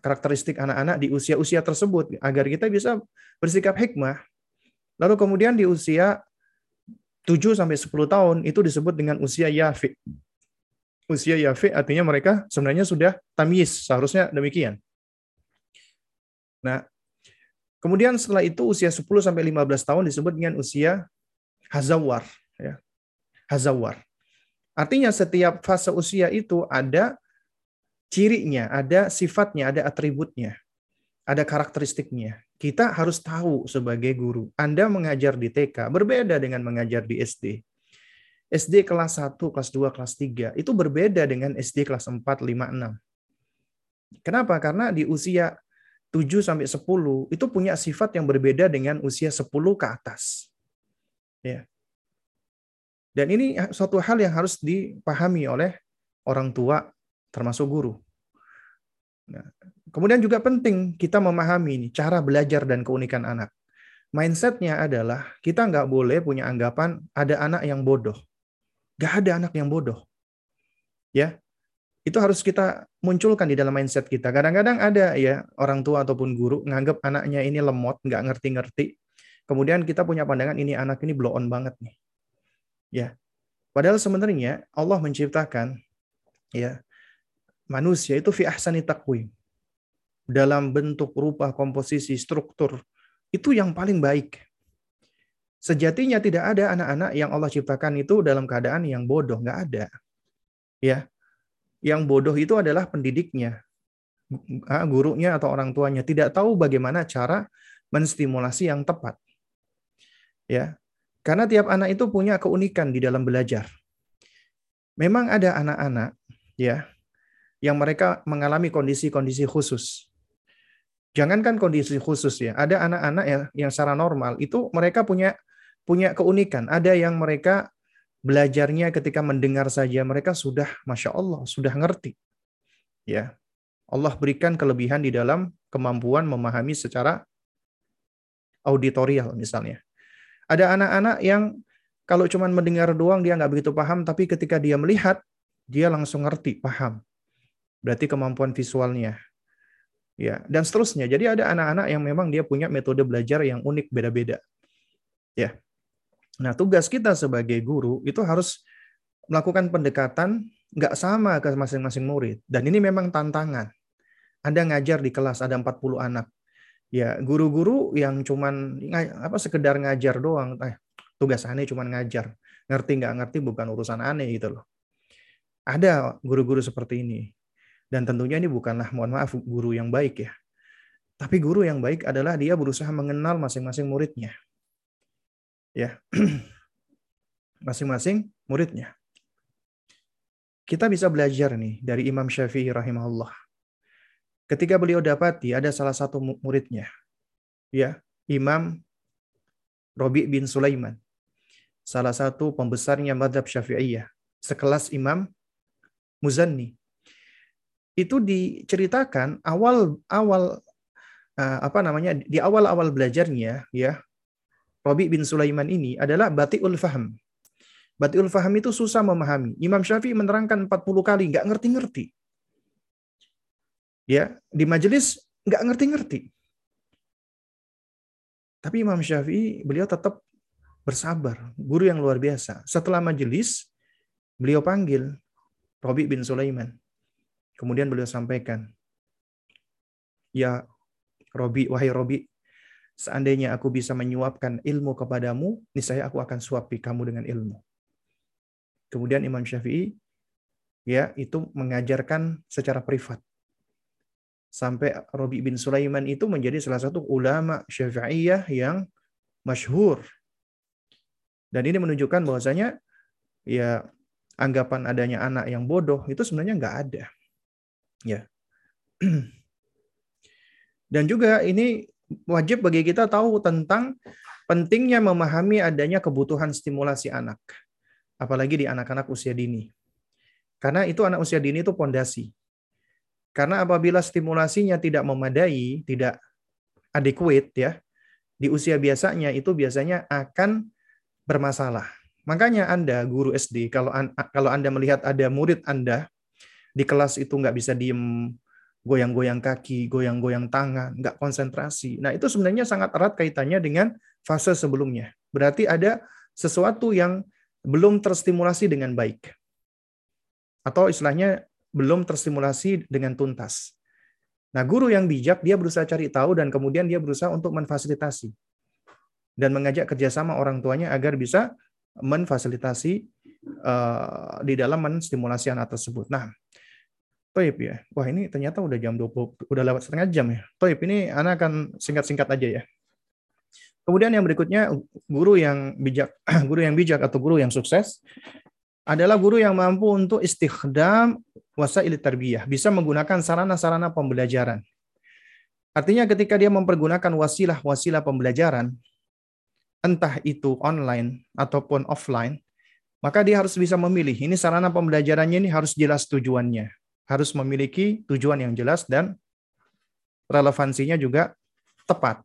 karakteristik anak-anak di usia-usia tersebut agar kita bisa bersikap hikmah. Lalu kemudian di usia 7 sampai 10 tahun itu disebut dengan usia yafi. Usia yafi artinya mereka sebenarnya sudah tamyiz, seharusnya demikian. Nah, kemudian setelah itu usia 10 sampai 15 tahun disebut dengan usia hazawar ya. Hazawar. Artinya setiap fase usia itu ada cirinya, ada sifatnya, ada atributnya, ada karakteristiknya. Kita harus tahu sebagai guru. Anda mengajar di TK berbeda dengan mengajar di SD. SD kelas 1, kelas 2, kelas 3 itu berbeda dengan SD kelas 4, 5, 6. Kenapa? Karena di usia 7 sampai 10 itu punya sifat yang berbeda dengan usia 10 ke atas. Ya. Dan ini suatu hal yang harus dipahami oleh orang tua termasuk guru. Nah, kemudian juga penting kita memahami ini cara belajar dan keunikan anak. Mindsetnya adalah kita nggak boleh punya anggapan ada anak yang bodoh. Nggak ada anak yang bodoh. Ya, itu harus kita munculkan di dalam mindset kita. Kadang-kadang ada ya orang tua ataupun guru nganggap anaknya ini lemot, nggak ngerti-ngerti. Kemudian kita punya pandangan ini anak ini blow on banget nih. Ya. Padahal sebenarnya Allah menciptakan ya manusia itu fi ahsani taqwim. dalam bentuk rupa, komposisi, struktur, itu yang paling baik. Sejatinya tidak ada anak-anak yang Allah ciptakan itu dalam keadaan yang bodoh, nggak ada. Ya, yang bodoh itu adalah pendidiknya, gurunya atau orang tuanya tidak tahu bagaimana cara menstimulasi yang tepat. Ya, karena tiap anak itu punya keunikan di dalam belajar. Memang ada anak-anak, ya, yang mereka mengalami kondisi-kondisi khusus. Jangankan kondisi khusus ya, ada anak-anak yang yang secara normal itu mereka punya punya keunikan. Ada yang mereka belajarnya ketika mendengar saja mereka sudah masya Allah sudah ngerti. Ya, Allah berikan kelebihan di dalam kemampuan memahami secara auditorial misalnya. Ada anak-anak yang kalau cuma mendengar doang dia nggak begitu paham, tapi ketika dia melihat dia langsung ngerti, paham. Berarti kemampuan visualnya. Ya, dan seterusnya. Jadi ada anak-anak yang memang dia punya metode belajar yang unik beda-beda. Ya. Nah, tugas kita sebagai guru itu harus melakukan pendekatan nggak sama ke masing-masing murid. Dan ini memang tantangan. Anda ngajar di kelas ada 40 anak. Ya, guru-guru yang cuman apa sekedar ngajar doang, eh, tugas aneh cuman ngajar. Ngerti nggak ngerti bukan urusan aneh gitu loh. Ada guru-guru seperti ini. Dan tentunya ini bukanlah mohon maaf guru yang baik ya. Tapi guru yang baik adalah dia berusaha mengenal masing-masing muridnya ya *clears throat* masing-masing muridnya. Kita bisa belajar nih dari Imam Syafi'i rahimahullah. Ketika beliau dapati ada salah satu muridnya, ya Imam Robi bin Sulaiman, salah satu pembesarnya madhab Syafi'iyah, sekelas Imam Muzanni. Itu diceritakan awal awal uh, apa namanya di awal-awal belajarnya ya Robi bin Sulaiman ini adalah batiul faham. Batiul faham itu susah memahami. Imam Syafi'i menerangkan 40 kali, nggak ngerti-ngerti. Ya, di majelis nggak ngerti-ngerti. Tapi Imam Syafi'i beliau tetap bersabar, guru yang luar biasa. Setelah majelis, beliau panggil Robi bin Sulaiman. Kemudian beliau sampaikan, Ya Robi, wahai Robi, Seandainya aku bisa menyuapkan ilmu kepadamu, niscaya aku akan suapi kamu dengan ilmu. Kemudian Imam Syafi'i ya itu mengajarkan secara privat. Sampai Robi bin Sulaiman itu menjadi salah satu ulama Syafi'iyah yang masyhur. Dan ini menunjukkan bahwasanya ya anggapan adanya anak yang bodoh itu sebenarnya nggak ada. Ya. *clears throat* Dan juga ini wajib bagi kita tahu tentang pentingnya memahami adanya kebutuhan stimulasi anak. Apalagi di anak-anak usia dini. Karena itu anak usia dini itu pondasi. Karena apabila stimulasinya tidak memadai, tidak adequate ya, di usia biasanya itu biasanya akan bermasalah. Makanya Anda guru SD kalau kalau Anda melihat ada murid Anda di kelas itu nggak bisa diem goyang-goyang kaki, goyang-goyang tangan, nggak konsentrasi. Nah, itu sebenarnya sangat erat kaitannya dengan fase sebelumnya. Berarti ada sesuatu yang belum terstimulasi dengan baik. Atau istilahnya belum terstimulasi dengan tuntas. Nah, guru yang bijak, dia berusaha cari tahu dan kemudian dia berusaha untuk memfasilitasi. Dan mengajak kerjasama orang tuanya agar bisa memfasilitasi uh, di dalam menstimulasi anak tersebut. Nah, Toib ya. Wah ini ternyata udah jam 20, udah lewat setengah jam ya. Toib ini anak akan singkat-singkat aja ya. Kemudian yang berikutnya guru yang bijak, *clears throat* guru yang bijak atau guru yang sukses adalah guru yang mampu untuk istikhdam wasail tarbiyah, bisa menggunakan sarana-sarana pembelajaran. Artinya ketika dia mempergunakan wasilah-wasilah pembelajaran, entah itu online ataupun offline, maka dia harus bisa memilih. Ini sarana pembelajarannya ini harus jelas tujuannya harus memiliki tujuan yang jelas dan relevansinya juga tepat.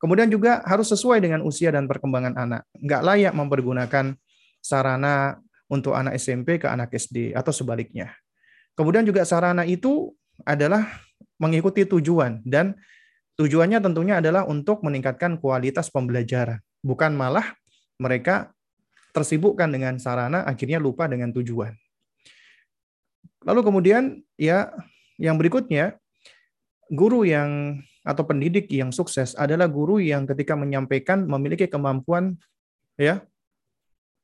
Kemudian juga harus sesuai dengan usia dan perkembangan anak. Nggak layak mempergunakan sarana untuk anak SMP ke anak SD atau sebaliknya. Kemudian juga sarana itu adalah mengikuti tujuan dan tujuannya tentunya adalah untuk meningkatkan kualitas pembelajaran, bukan malah mereka tersibukkan dengan sarana akhirnya lupa dengan tujuan. Lalu kemudian ya yang berikutnya guru yang atau pendidik yang sukses adalah guru yang ketika menyampaikan memiliki kemampuan ya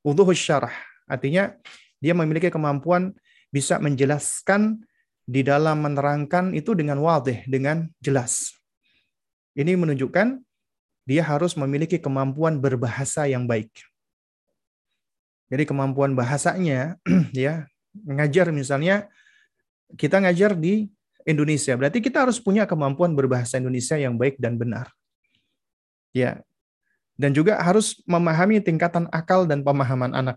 untuk syarah. Artinya dia memiliki kemampuan bisa menjelaskan di dalam menerangkan itu dengan wadih, dengan jelas. Ini menunjukkan dia harus memiliki kemampuan berbahasa yang baik. Jadi kemampuan bahasanya *clears throat* ya, ngajar misalnya kita ngajar di Indonesia. Berarti kita harus punya kemampuan berbahasa Indonesia yang baik dan benar. Ya. Dan juga harus memahami tingkatan akal dan pemahaman anak.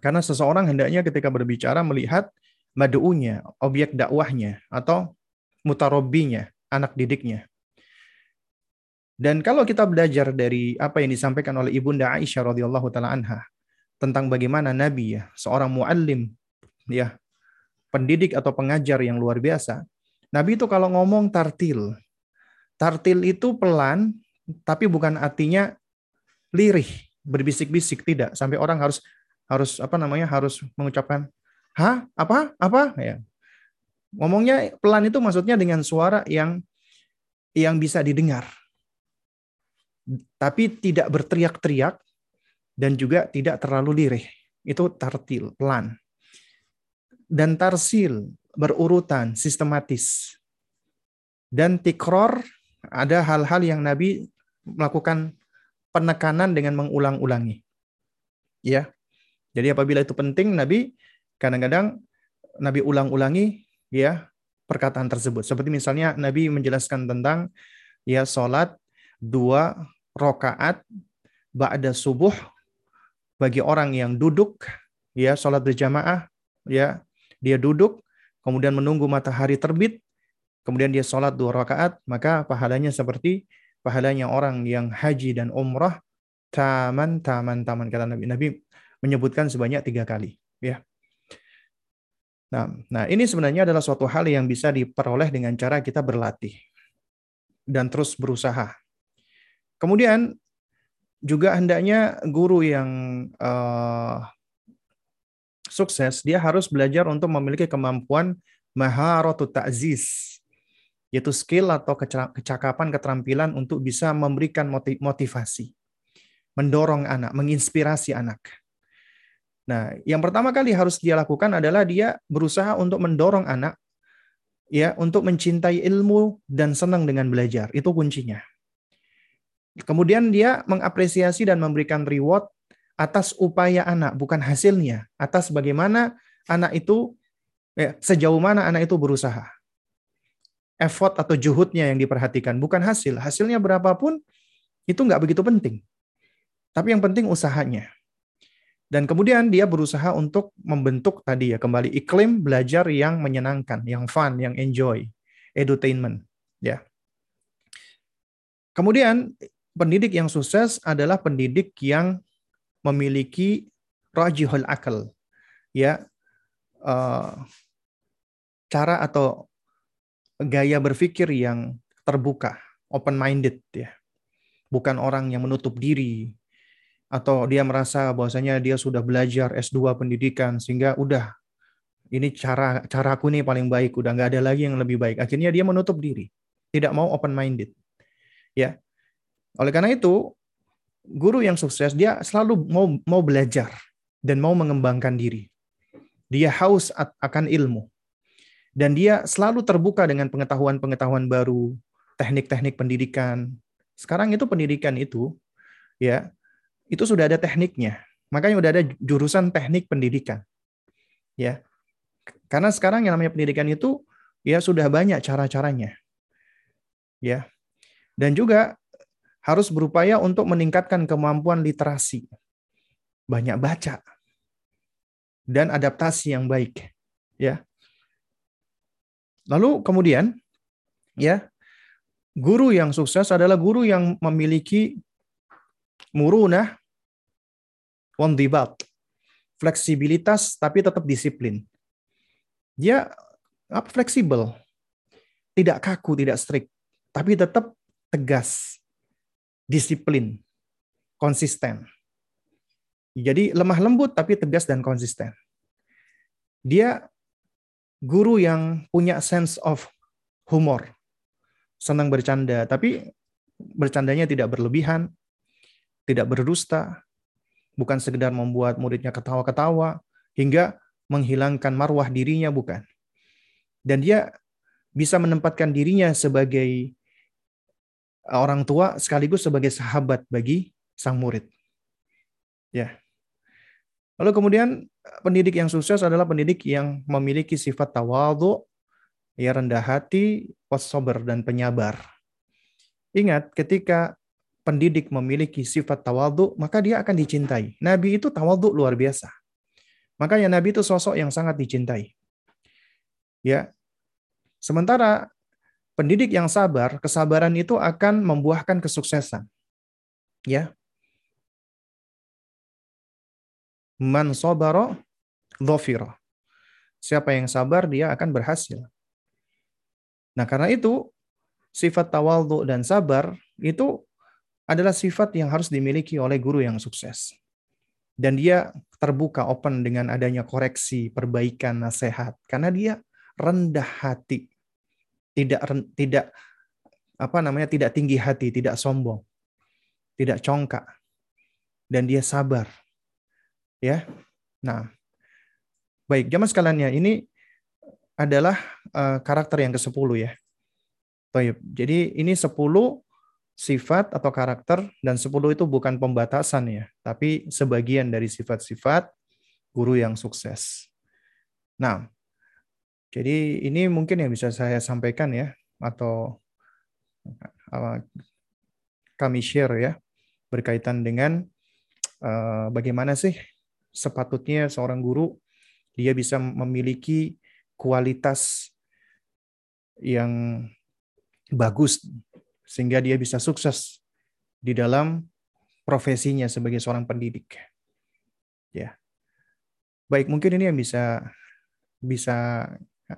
Karena seseorang hendaknya ketika berbicara melihat madu'unya, objek dakwahnya, atau mutarobinya, anak didiknya. Dan kalau kita belajar dari apa yang disampaikan oleh Ibunda Aisyah radhiyallahu taala anha tentang bagaimana Nabi ya, seorang muallim ya, pendidik atau pengajar yang luar biasa. Nabi itu kalau ngomong tartil. Tartil itu pelan, tapi bukan artinya lirih, berbisik-bisik tidak sampai orang harus harus apa namanya harus mengucapkan hah? Apa? Apa? Ya. Ngomongnya pelan itu maksudnya dengan suara yang yang bisa didengar. Tapi tidak berteriak-teriak dan juga tidak terlalu lirih. Itu tartil pelan. Dan tarsil berurutan sistematis. Dan tikror ada hal-hal yang Nabi melakukan penekanan dengan mengulang-ulangi. Ya. Jadi apabila itu penting Nabi kadang-kadang Nabi ulang-ulangi ya perkataan tersebut. Seperti misalnya Nabi menjelaskan tentang ya salat dua rokaat ba'da subuh bagi orang yang duduk ya salat berjamaah ya dia duduk, kemudian menunggu matahari terbit, kemudian dia sholat dua rakaat, maka pahalanya seperti pahalanya orang yang haji dan umrah taman taman taman kata Nabi. Nabi menyebutkan sebanyak tiga kali. Ya. Nah, nah ini sebenarnya adalah suatu hal yang bisa diperoleh dengan cara kita berlatih dan terus berusaha. Kemudian juga hendaknya guru yang uh, sukses, dia harus belajar untuk memiliki kemampuan maharatu ta'ziz, yaitu skill atau kecakapan, keterampilan untuk bisa memberikan motivasi, mendorong anak, menginspirasi anak. Nah, yang pertama kali harus dia lakukan adalah dia berusaha untuk mendorong anak ya untuk mencintai ilmu dan senang dengan belajar. Itu kuncinya. Kemudian dia mengapresiasi dan memberikan reward atas upaya anak, bukan hasilnya. Atas bagaimana anak itu, ya, sejauh mana anak itu berusaha. Effort atau juhudnya yang diperhatikan, bukan hasil. Hasilnya berapapun, itu nggak begitu penting. Tapi yang penting usahanya. Dan kemudian dia berusaha untuk membentuk tadi ya kembali iklim belajar yang menyenangkan, yang fun, yang enjoy, edutainment, ya. Kemudian pendidik yang sukses adalah pendidik yang memiliki rajihul akal ya. Uh, cara atau gaya berpikir yang terbuka open minded ya. Bukan orang yang menutup diri atau dia merasa bahwasanya dia sudah belajar S2 pendidikan sehingga udah ini cara caraku nih paling baik udah nggak ada lagi yang lebih baik akhirnya dia menutup diri tidak mau open minded ya oleh karena itu guru yang sukses dia selalu mau mau belajar dan mau mengembangkan diri. Dia haus akan ilmu. Dan dia selalu terbuka dengan pengetahuan-pengetahuan baru, teknik-teknik pendidikan. Sekarang itu pendidikan itu ya, itu sudah ada tekniknya. Makanya sudah ada jurusan teknik pendidikan. Ya. Karena sekarang yang namanya pendidikan itu ya sudah banyak cara-caranya. Ya. Dan juga harus berupaya untuk meningkatkan kemampuan literasi. Banyak baca dan adaptasi yang baik, ya. Lalu kemudian ya, guru yang sukses adalah guru yang memiliki murunah wandibat, fleksibilitas tapi tetap disiplin. Dia apa fleksibel, tidak kaku, tidak strict, tapi tetap tegas, disiplin, konsisten. Jadi lemah lembut tapi tegas dan konsisten. Dia guru yang punya sense of humor, senang bercanda, tapi bercandanya tidak berlebihan, tidak berdusta, bukan sekedar membuat muridnya ketawa-ketawa, hingga menghilangkan marwah dirinya, bukan. Dan dia bisa menempatkan dirinya sebagai orang tua sekaligus sebagai sahabat bagi sang murid. Ya. Lalu kemudian pendidik yang sukses adalah pendidik yang memiliki sifat tawadhu, ya rendah hati, wasober dan penyabar. Ingat, ketika pendidik memiliki sifat tawadhu, maka dia akan dicintai. Nabi itu tawadhu luar biasa. Makanya Nabi itu sosok yang sangat dicintai. Ya. Sementara pendidik yang sabar, kesabaran itu akan membuahkan kesuksesan. Ya. Man sabara dhafira. Siapa yang sabar dia akan berhasil. Nah, karena itu sifat tawadhu dan sabar itu adalah sifat yang harus dimiliki oleh guru yang sukses. Dan dia terbuka open dengan adanya koreksi, perbaikan, nasihat karena dia rendah hati. Tidak tidak apa namanya? tidak tinggi hati, tidak sombong. Tidak congkak. Dan dia sabar ya. Nah, baik, jamaah sekalian ya, ini adalah uh, karakter yang ke-10 ya. Jadi ini 10 sifat atau karakter dan 10 itu bukan pembatasan ya, tapi sebagian dari sifat-sifat guru yang sukses. Nah, jadi ini mungkin yang bisa saya sampaikan ya atau uh, kami share ya berkaitan dengan uh, bagaimana sih sepatutnya seorang guru dia bisa memiliki kualitas yang bagus sehingga dia bisa sukses di dalam profesinya sebagai seorang pendidik. Ya. Baik, mungkin ini yang bisa bisa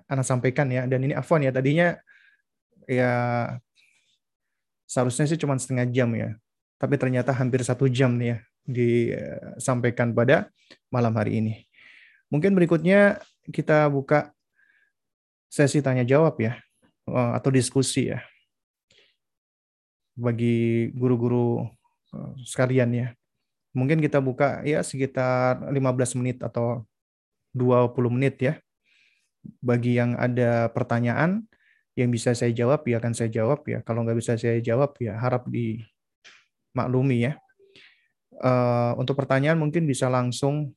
anak sampaikan ya dan ini afwan ya tadinya ya seharusnya sih cuma setengah jam ya tapi ternyata hampir satu jam nih ya disampaikan pada malam hari ini. Mungkin berikutnya kita buka sesi tanya jawab ya eh, atau diskusi ya bagi guru-guru eh, sekalian ya. Mungkin kita buka ya sekitar 15 menit atau 20 menit ya. Bagi yang ada pertanyaan yang bisa saya jawab ya akan saya jawab ya. Kalau nggak bisa saya jawab ya harap dimaklumi ya uh, untuk pertanyaan mungkin bisa langsung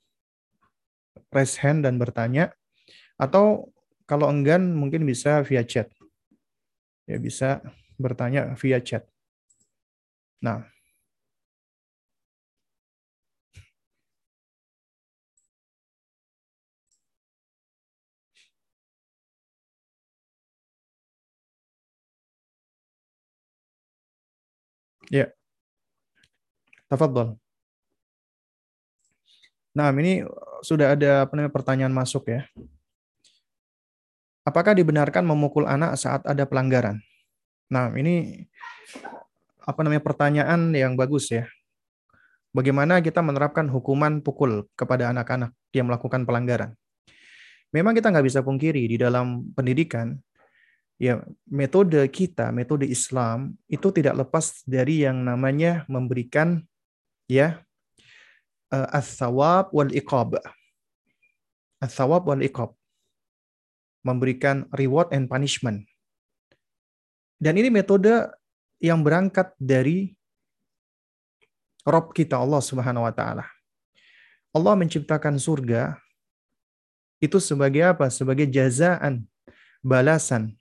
raise hand dan bertanya atau kalau enggan mungkin bisa via chat. Ya bisa bertanya via chat. Nah, Ya. Tafadhol. Nah, ini sudah ada pertanyaan masuk ya. Apakah dibenarkan memukul anak saat ada pelanggaran? Nah, ini apa namanya pertanyaan yang bagus ya. Bagaimana kita menerapkan hukuman pukul kepada anak-anak yang melakukan pelanggaran? Memang kita nggak bisa pungkiri di dalam pendidikan, ya metode kita, metode Islam itu tidak lepas dari yang namanya memberikan ya uh, as-sawab wal iqab. As-sawab wal iqab. Memberikan reward and punishment. Dan ini metode yang berangkat dari Rob kita Allah Subhanahu wa taala. Allah menciptakan surga itu sebagai apa? Sebagai jazaan, balasan,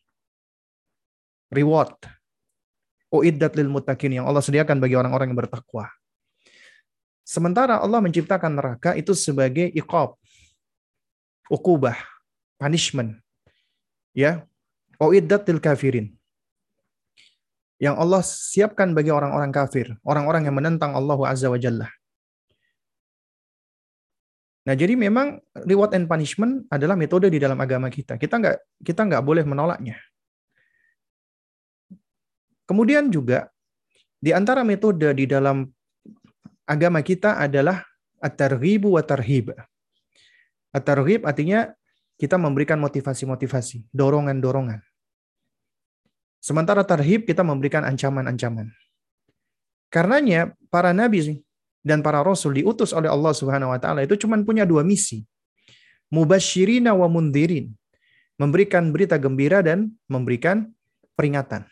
reward. Uiddat lil mutakin yang Allah sediakan bagi orang-orang yang bertakwa. Sementara Allah menciptakan neraka itu sebagai iqab, ukubah, punishment. Ya, til kafirin. Yang Allah siapkan bagi orang-orang kafir, orang-orang yang menentang Allah Azza wa Jalla. Nah, jadi memang reward and punishment adalah metode di dalam agama kita. Kita nggak kita nggak boleh menolaknya. Kemudian juga di antara metode di dalam agama kita adalah at-targhibu wa tarhib. At-targhib artinya kita memberikan motivasi-motivasi, dorongan-dorongan. Sementara tarhib kita memberikan ancaman-ancaman. Karenanya para nabi dan para rasul diutus oleh Allah Subhanahu wa taala itu cuma punya dua misi. Mubasyirina wa mundirin. Memberikan berita gembira dan memberikan peringatan.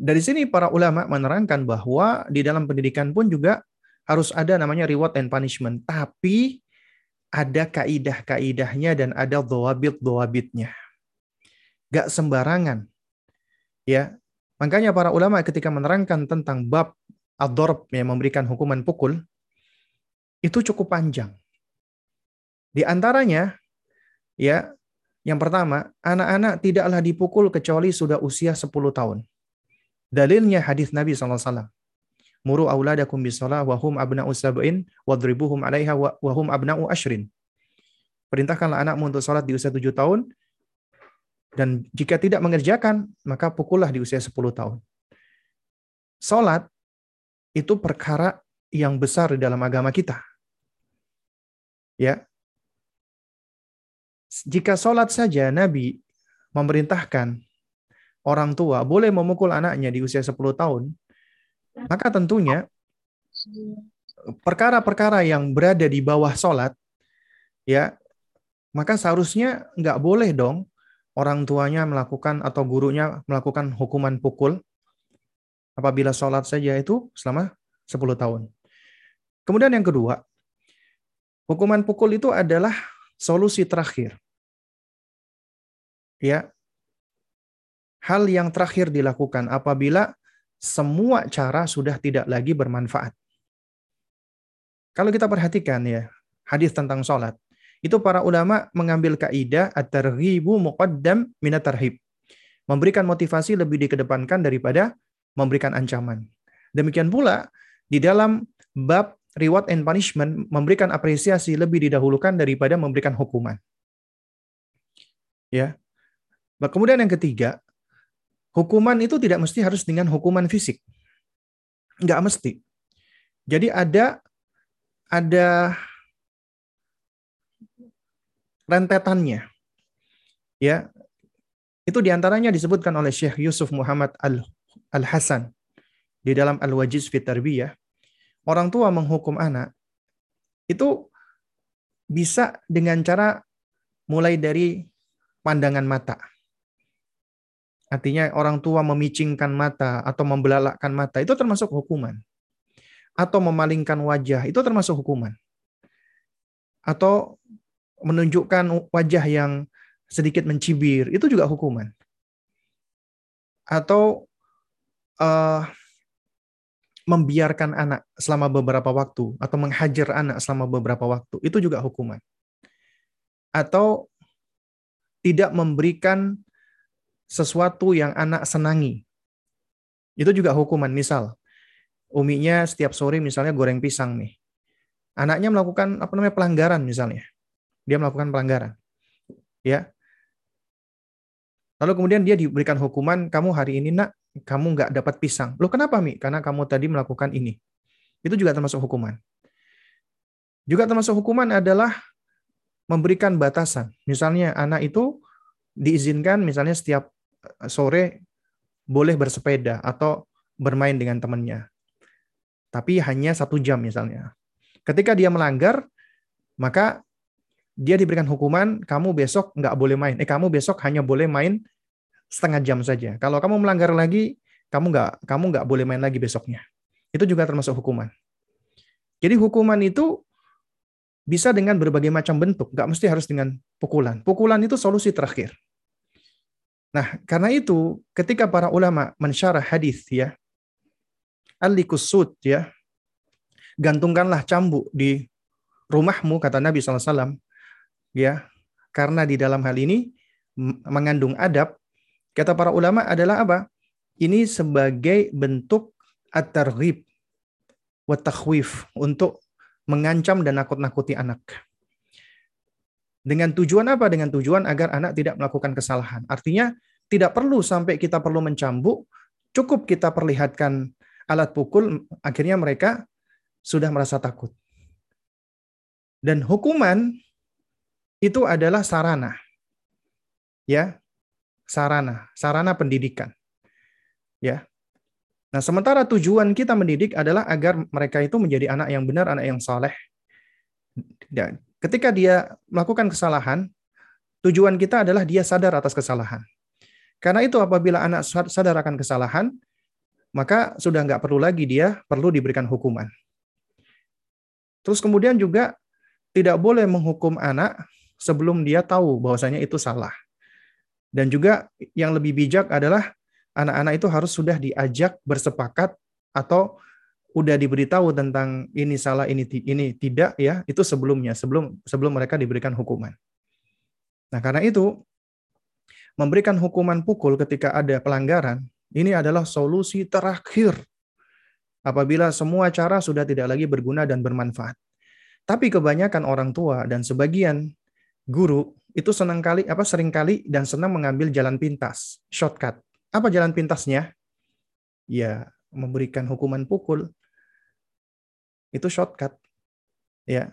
Dari sini para ulama menerangkan bahwa di dalam pendidikan pun juga harus ada namanya reward and punishment. Tapi ada kaidah-kaidahnya dan ada doabit-doabitnya. Gak sembarangan Ya, makanya para ulama ketika menerangkan tentang bab ad-darb yang memberikan hukuman pukul itu cukup panjang. Di antaranya ya, yang pertama, anak-anak tidaklah dipukul kecuali sudah usia 10 tahun. Dalilnya hadis Nabi SAW. Muru auladakum bisalah wa hum abna'u sab'in wadribuhum 'alaiha wa hum abna'u ashrin. Perintahkanlah anakmu untuk salat di usia 7 tahun dan jika tidak mengerjakan, maka pukullah di usia 10 tahun. Salat itu perkara yang besar di dalam agama kita. Ya. Jika salat saja Nabi memerintahkan orang tua boleh memukul anaknya di usia 10 tahun, maka tentunya perkara-perkara yang berada di bawah salat ya maka seharusnya nggak boleh dong orang tuanya melakukan atau gurunya melakukan hukuman pukul apabila sholat saja itu selama 10 tahun. Kemudian yang kedua, hukuman pukul itu adalah solusi terakhir. Ya. Hal yang terakhir dilakukan apabila semua cara sudah tidak lagi bermanfaat. Kalau kita perhatikan ya, hadis tentang sholat. Itu para ulama mengambil kaidah at-targhibu muqaddam minat tarhib. Memberikan motivasi lebih dikedepankan daripada memberikan ancaman. Demikian pula di dalam bab reward and punishment memberikan apresiasi lebih didahulukan daripada memberikan hukuman. Ya. Nah, kemudian yang ketiga, hukuman itu tidak mesti harus dengan hukuman fisik. Enggak mesti. Jadi ada ada rentetannya. Ya. Itu di antaranya disebutkan oleh Syekh Yusuf Muhammad Al-Hasan di dalam Al-Wajiz fit Tarbiyah. Orang tua menghukum anak itu bisa dengan cara mulai dari pandangan mata. Artinya orang tua memicingkan mata atau membelalakkan mata itu termasuk hukuman. Atau memalingkan wajah itu termasuk hukuman. Atau menunjukkan wajah yang sedikit mencibir, itu juga hukuman. Atau uh, membiarkan anak selama beberapa waktu, atau menghajar anak selama beberapa waktu, itu juga hukuman. Atau tidak memberikan sesuatu yang anak senangi. Itu juga hukuman. Misal, uminya setiap sore misalnya goreng pisang nih. Anaknya melakukan apa namanya pelanggaran misalnya dia melakukan pelanggaran. Ya. Lalu kemudian dia diberikan hukuman, kamu hari ini nak, kamu nggak dapat pisang. Loh kenapa Mi? Karena kamu tadi melakukan ini. Itu juga termasuk hukuman. Juga termasuk hukuman adalah memberikan batasan. Misalnya anak itu diizinkan misalnya setiap eh, sore boleh bersepeda atau bermain dengan temannya. Tapi hanya satu jam misalnya. Ketika dia melanggar, maka dia diberikan hukuman, kamu besok nggak boleh main. Eh, kamu besok hanya boleh main setengah jam saja. Kalau kamu melanggar lagi, kamu nggak kamu nggak boleh main lagi besoknya. Itu juga termasuk hukuman. Jadi hukuman itu bisa dengan berbagai macam bentuk, nggak mesti harus dengan pukulan. Pukulan itu solusi terakhir. Nah, karena itu ketika para ulama mensyarah hadis ya, alikusud ya, gantungkanlah cambuk di rumahmu kata Nabi SAW ya karena di dalam hal ini mengandung adab kata para ulama adalah apa? Ini sebagai bentuk at-targhib untuk mengancam dan nakut-nakuti anak. Dengan tujuan apa? Dengan tujuan agar anak tidak melakukan kesalahan. Artinya tidak perlu sampai kita perlu mencambuk cukup kita perlihatkan alat pukul akhirnya mereka sudah merasa takut. Dan hukuman itu adalah sarana. Ya. sarana, sarana pendidikan. Ya. Nah, sementara tujuan kita mendidik adalah agar mereka itu menjadi anak yang benar, anak yang saleh. Dan ketika dia melakukan kesalahan, tujuan kita adalah dia sadar atas kesalahan. Karena itu apabila anak sadar akan kesalahan, maka sudah nggak perlu lagi dia perlu diberikan hukuman. Terus kemudian juga tidak boleh menghukum anak sebelum dia tahu bahwasanya itu salah. Dan juga yang lebih bijak adalah anak-anak itu harus sudah diajak bersepakat atau udah diberitahu tentang ini salah ini ini tidak ya itu sebelumnya sebelum sebelum mereka diberikan hukuman. Nah karena itu memberikan hukuman pukul ketika ada pelanggaran ini adalah solusi terakhir apabila semua cara sudah tidak lagi berguna dan bermanfaat. Tapi kebanyakan orang tua dan sebagian guru itu senang kali apa sering kali dan senang mengambil jalan pintas, shortcut. Apa jalan pintasnya? Ya, memberikan hukuman pukul. Itu shortcut. Ya.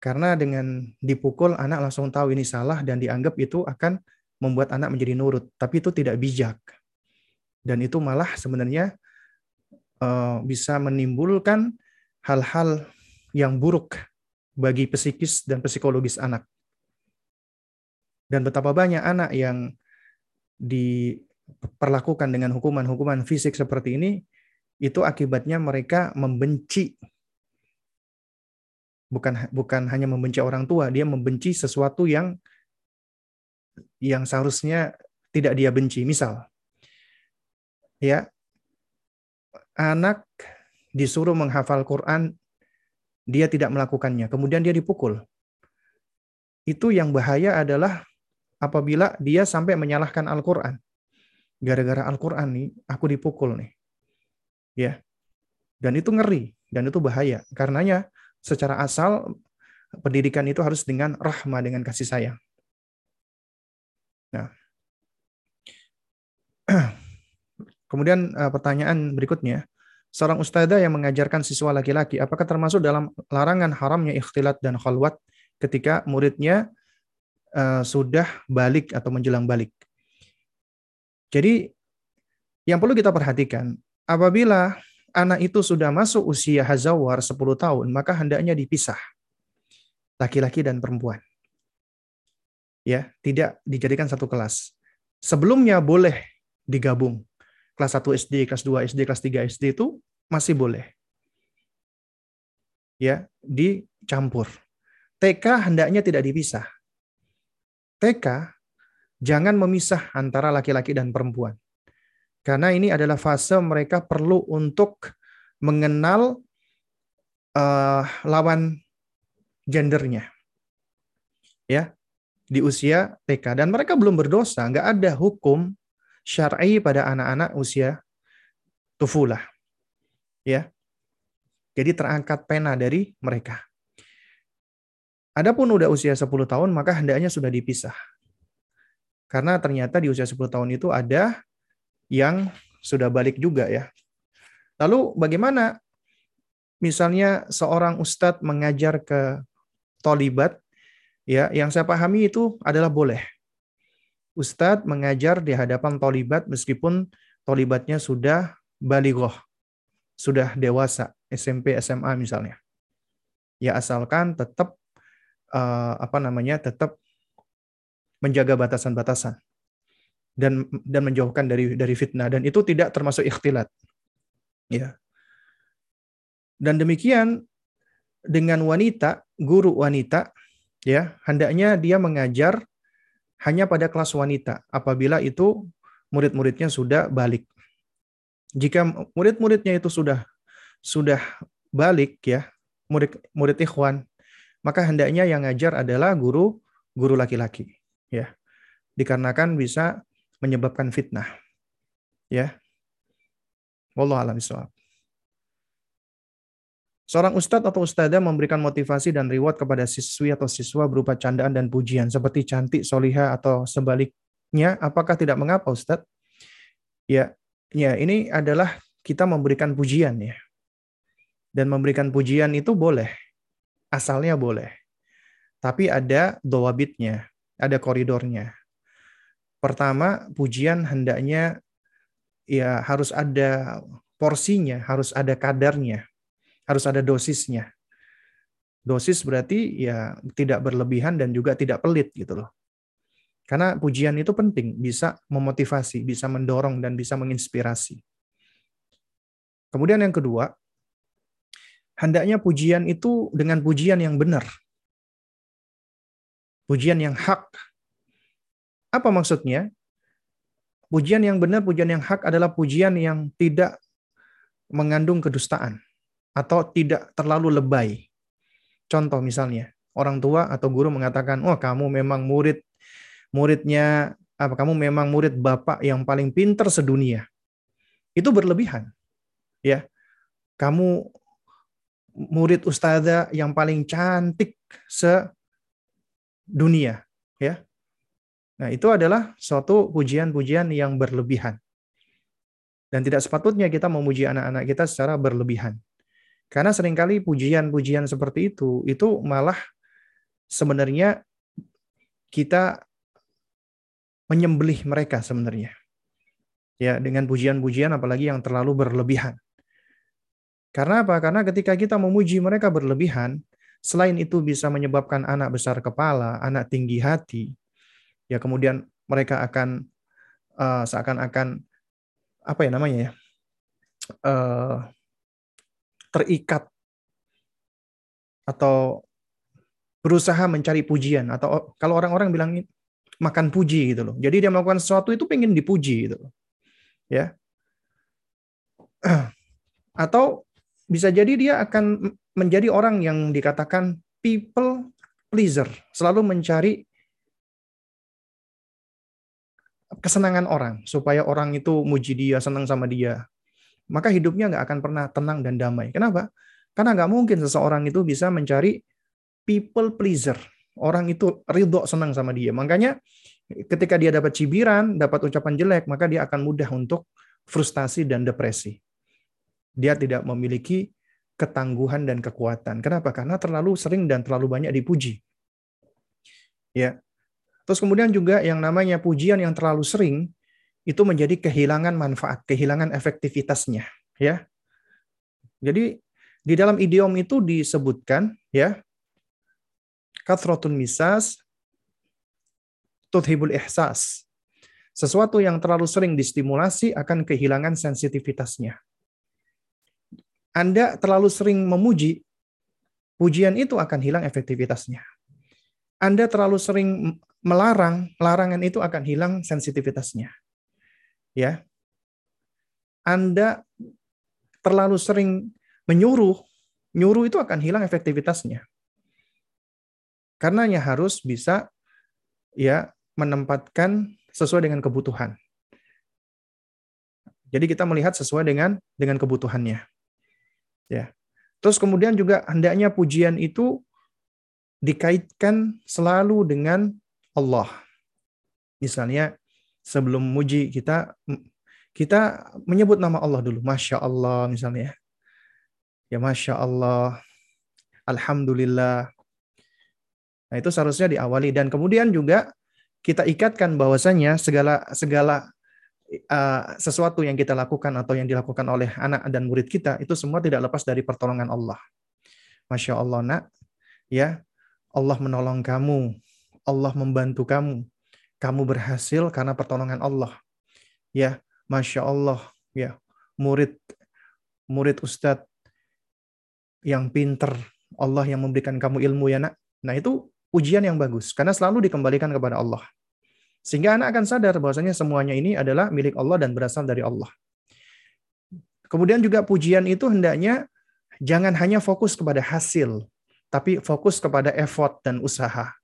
Karena dengan dipukul anak langsung tahu ini salah dan dianggap itu akan membuat anak menjadi nurut, tapi itu tidak bijak. Dan itu malah sebenarnya uh, bisa menimbulkan hal-hal yang buruk bagi psikis dan psikologis anak. Dan betapa banyak anak yang diperlakukan dengan hukuman-hukuman fisik seperti ini, itu akibatnya mereka membenci bukan bukan hanya membenci orang tua, dia membenci sesuatu yang yang seharusnya tidak dia benci. Misal, ya anak disuruh menghafal Quran, dia tidak melakukannya, kemudian dia dipukul. Itu yang bahaya adalah apabila dia sampai menyalahkan Al-Quran. Gara-gara Al-Quran nih, aku dipukul nih. Ya. Dan itu ngeri, dan itu bahaya. Karenanya secara asal pendidikan itu harus dengan rahmah, dengan kasih sayang. Nah. *clears throat* Kemudian eh, pertanyaan berikutnya, seorang ustazah yang mengajarkan siswa laki-laki, apakah termasuk dalam larangan haramnya ikhtilat dan khalwat ketika muridnya uh, sudah balik atau menjelang balik. Jadi yang perlu kita perhatikan, apabila anak itu sudah masuk usia hazawar 10 tahun, maka hendaknya dipisah. Laki-laki dan perempuan. Ya, tidak dijadikan satu kelas. Sebelumnya boleh digabung. Kelas 1 SD, kelas 2 SD, kelas 3 SD itu masih boleh. Ya, dicampur. TK hendaknya tidak dipisah. TK jangan memisah antara laki-laki dan perempuan. Karena ini adalah fase mereka perlu untuk mengenal uh, lawan gendernya. Ya, di usia TK dan mereka belum berdosa, nggak ada hukum syar'i pada anak-anak usia tufulah. Ya. Jadi terangkat pena dari mereka. Adapun udah usia 10 tahun, maka hendaknya sudah dipisah. Karena ternyata di usia 10 tahun itu ada yang sudah balik juga ya. Lalu bagaimana misalnya seorang ustadz mengajar ke tolibat, ya yang saya pahami itu adalah boleh. Ustadz mengajar di hadapan tolibat meskipun tolibatnya sudah baligoh, sudah dewasa, SMP, SMA misalnya. Ya asalkan tetap uh, apa namanya tetap menjaga batasan-batasan dan dan menjauhkan dari dari fitnah dan itu tidak termasuk ikhtilat. Ya. Dan demikian dengan wanita, guru wanita ya, hendaknya dia mengajar hanya pada kelas wanita apabila itu murid-muridnya sudah balik. Jika murid-muridnya itu sudah sudah balik ya, murid murid ikhwan maka hendaknya yang ngajar adalah guru guru laki-laki ya dikarenakan bisa menyebabkan fitnah ya wallahu alam Seorang ustadz atau ustadzah memberikan motivasi dan reward kepada siswi atau siswa berupa candaan dan pujian seperti cantik, soliha atau sebaliknya. Apakah tidak mengapa ustadz? Ya, ya ini adalah kita memberikan pujian ya. Dan memberikan pujian itu boleh asalnya boleh. Tapi ada dowabitnya, ada koridornya. Pertama, pujian hendaknya ya harus ada porsinya, harus ada kadarnya, harus ada dosisnya. Dosis berarti ya tidak berlebihan dan juga tidak pelit gitu loh. Karena pujian itu penting, bisa memotivasi, bisa mendorong dan bisa menginspirasi. Kemudian yang kedua, hendaknya pujian itu dengan pujian yang benar. Pujian yang hak. Apa maksudnya? Pujian yang benar, pujian yang hak adalah pujian yang tidak mengandung kedustaan atau tidak terlalu lebay. Contoh misalnya, orang tua atau guru mengatakan, "Oh, kamu memang murid muridnya apa kamu memang murid bapak yang paling pinter sedunia." Itu berlebihan. Ya. Kamu murid ustazah yang paling cantik sedunia, ya. Nah, itu adalah suatu pujian-pujian yang berlebihan. Dan tidak sepatutnya kita memuji anak-anak kita secara berlebihan. Karena sering kali pujian-pujian seperti itu, itu malah sebenarnya kita menyembelih mereka sebenarnya. Ya, dengan pujian-pujian apalagi yang terlalu berlebihan. Karena apa? Karena ketika kita memuji mereka berlebihan, selain itu bisa menyebabkan anak besar kepala, anak tinggi hati, ya kemudian mereka akan uh, seakan-akan apa ya namanya ya uh, terikat atau berusaha mencari pujian atau kalau orang-orang bilang makan puji gitu loh. Jadi dia melakukan sesuatu itu pengen dipuji gitu loh. Ya. *clears throat* Atau bisa jadi dia akan menjadi orang yang dikatakan people pleaser, selalu mencari kesenangan orang, supaya orang itu muji dia, senang sama dia. Maka hidupnya nggak akan pernah tenang dan damai. Kenapa? Karena nggak mungkin seseorang itu bisa mencari people pleaser. Orang itu ridho senang sama dia. Makanya ketika dia dapat cibiran, dapat ucapan jelek, maka dia akan mudah untuk frustasi dan depresi. Dia tidak memiliki ketangguhan dan kekuatan. Kenapa? Karena terlalu sering dan terlalu banyak dipuji. Ya, Terus kemudian juga yang namanya pujian yang terlalu sering itu menjadi kehilangan manfaat, kehilangan efektivitasnya, ya. Jadi di dalam idiom itu disebutkan ya kathrotun misas tuthibul ihsas. Sesuatu yang terlalu sering distimulasi akan kehilangan sensitivitasnya. Anda terlalu sering memuji, pujian itu akan hilang efektivitasnya. Anda terlalu sering melarang, larangan itu akan hilang sensitivitasnya. Ya. Anda terlalu sering menyuruh, nyuruh itu akan hilang efektivitasnya. Karenanya harus bisa ya menempatkan sesuai dengan kebutuhan. Jadi kita melihat sesuai dengan dengan kebutuhannya. Ya. Terus kemudian juga hendaknya pujian itu dikaitkan selalu dengan Allah. Misalnya sebelum muji kita kita menyebut nama Allah dulu, masya Allah misalnya, ya masya Allah, alhamdulillah. Nah itu seharusnya diawali dan kemudian juga kita ikatkan bahwasanya segala segala uh, sesuatu yang kita lakukan atau yang dilakukan oleh anak dan murid kita itu semua tidak lepas dari pertolongan Allah. Masya Allah nak, ya Allah menolong kamu, Allah membantu kamu. Kamu berhasil karena pertolongan Allah. Ya, masya Allah. Ya, murid murid ustadz yang pinter, Allah yang memberikan kamu ilmu ya nak. Nah itu ujian yang bagus karena selalu dikembalikan kepada Allah. Sehingga anak akan sadar bahwasanya semuanya ini adalah milik Allah dan berasal dari Allah. Kemudian juga pujian itu hendaknya jangan hanya fokus kepada hasil, tapi fokus kepada effort dan usaha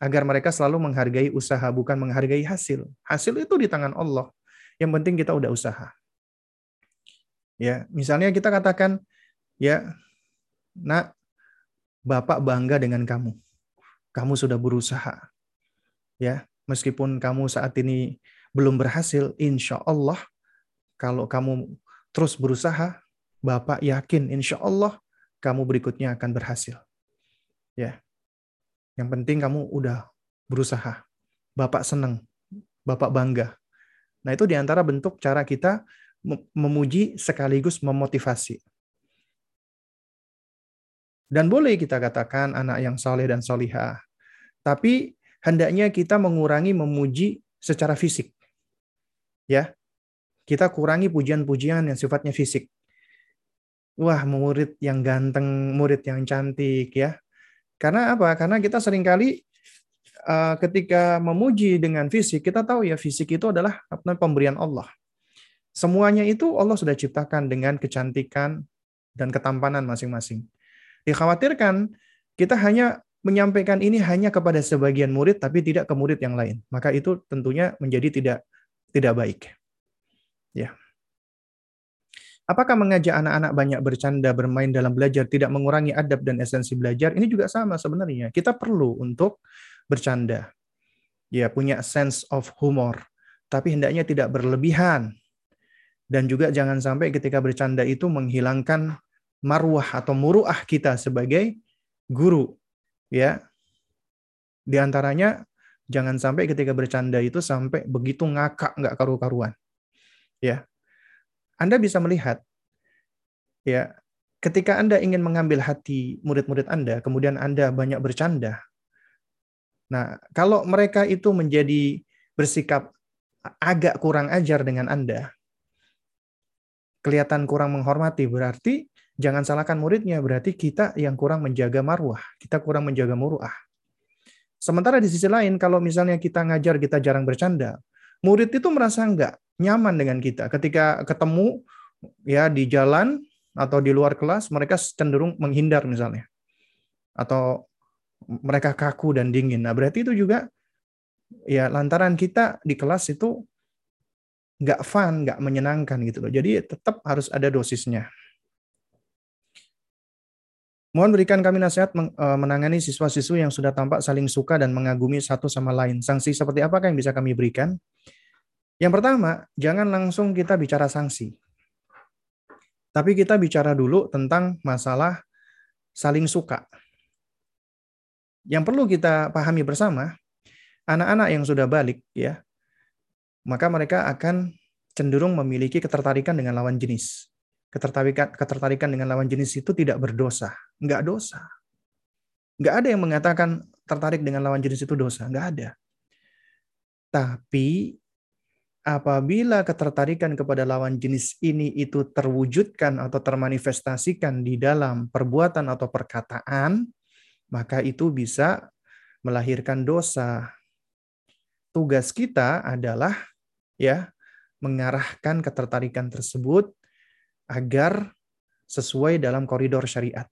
agar mereka selalu menghargai usaha bukan menghargai hasil. Hasil itu di tangan Allah. Yang penting kita udah usaha. Ya, misalnya kita katakan ya, Nak, Bapak bangga dengan kamu. Kamu sudah berusaha. Ya, meskipun kamu saat ini belum berhasil, insya Allah kalau kamu terus berusaha, Bapak yakin insya Allah kamu berikutnya akan berhasil. Ya, yang penting kamu udah berusaha. Bapak senang Bapak bangga. Nah, itu di antara bentuk cara kita memuji sekaligus memotivasi. Dan boleh kita katakan anak yang soleh dan solihah. Tapi hendaknya kita mengurangi memuji secara fisik. Ya, kita kurangi pujian-pujian yang sifatnya fisik. Wah, murid yang ganteng, murid yang cantik ya. Karena apa? Karena kita sering kali uh, ketika memuji dengan fisik, kita tahu ya fisik itu adalah pemberian Allah. Semuanya itu Allah sudah ciptakan dengan kecantikan dan ketampanan masing-masing. Dikhawatirkan kita hanya menyampaikan ini hanya kepada sebagian murid tapi tidak ke murid yang lain. Maka itu tentunya menjadi tidak tidak baik. Ya. Apakah mengajak anak-anak banyak bercanda, bermain dalam belajar tidak mengurangi adab dan esensi belajar? Ini juga sama sebenarnya. Kita perlu untuk bercanda. Ya, punya sense of humor. Tapi hendaknya tidak berlebihan. Dan juga jangan sampai ketika bercanda itu menghilangkan marwah atau muruah kita sebagai guru. Ya. Di antaranya jangan sampai ketika bercanda itu sampai begitu ngakak nggak karu-karuan. Ya. Anda bisa melihat ya, ketika Anda ingin mengambil hati murid-murid Anda, kemudian Anda banyak bercanda. Nah, kalau mereka itu menjadi bersikap agak kurang ajar dengan Anda, kelihatan kurang menghormati, berarti jangan salahkan muridnya, berarti kita yang kurang menjaga marwah, kita kurang menjaga muruah. Sementara di sisi lain, kalau misalnya kita ngajar, kita jarang bercanda, murid itu merasa enggak nyaman dengan kita. Ketika ketemu ya di jalan atau di luar kelas, mereka cenderung menghindar misalnya. Atau mereka kaku dan dingin. Nah, berarti itu juga ya lantaran kita di kelas itu nggak fun, nggak menyenangkan gitu loh. Jadi tetap harus ada dosisnya. Mohon berikan kami nasihat e, menangani siswa-siswi yang sudah tampak saling suka dan mengagumi satu sama lain. Sanksi seperti apakah yang bisa kami berikan? Yang pertama, jangan langsung kita bicara sanksi. Tapi kita bicara dulu tentang masalah saling suka. Yang perlu kita pahami bersama, anak-anak yang sudah balik ya, maka mereka akan cenderung memiliki ketertarikan dengan lawan jenis ketertarikan ketertarikan dengan lawan jenis itu tidak berdosa, nggak dosa. Nggak ada yang mengatakan tertarik dengan lawan jenis itu dosa, nggak ada. Tapi apabila ketertarikan kepada lawan jenis ini itu terwujudkan atau termanifestasikan di dalam perbuatan atau perkataan, maka itu bisa melahirkan dosa. Tugas kita adalah ya mengarahkan ketertarikan tersebut agar sesuai dalam koridor syariat.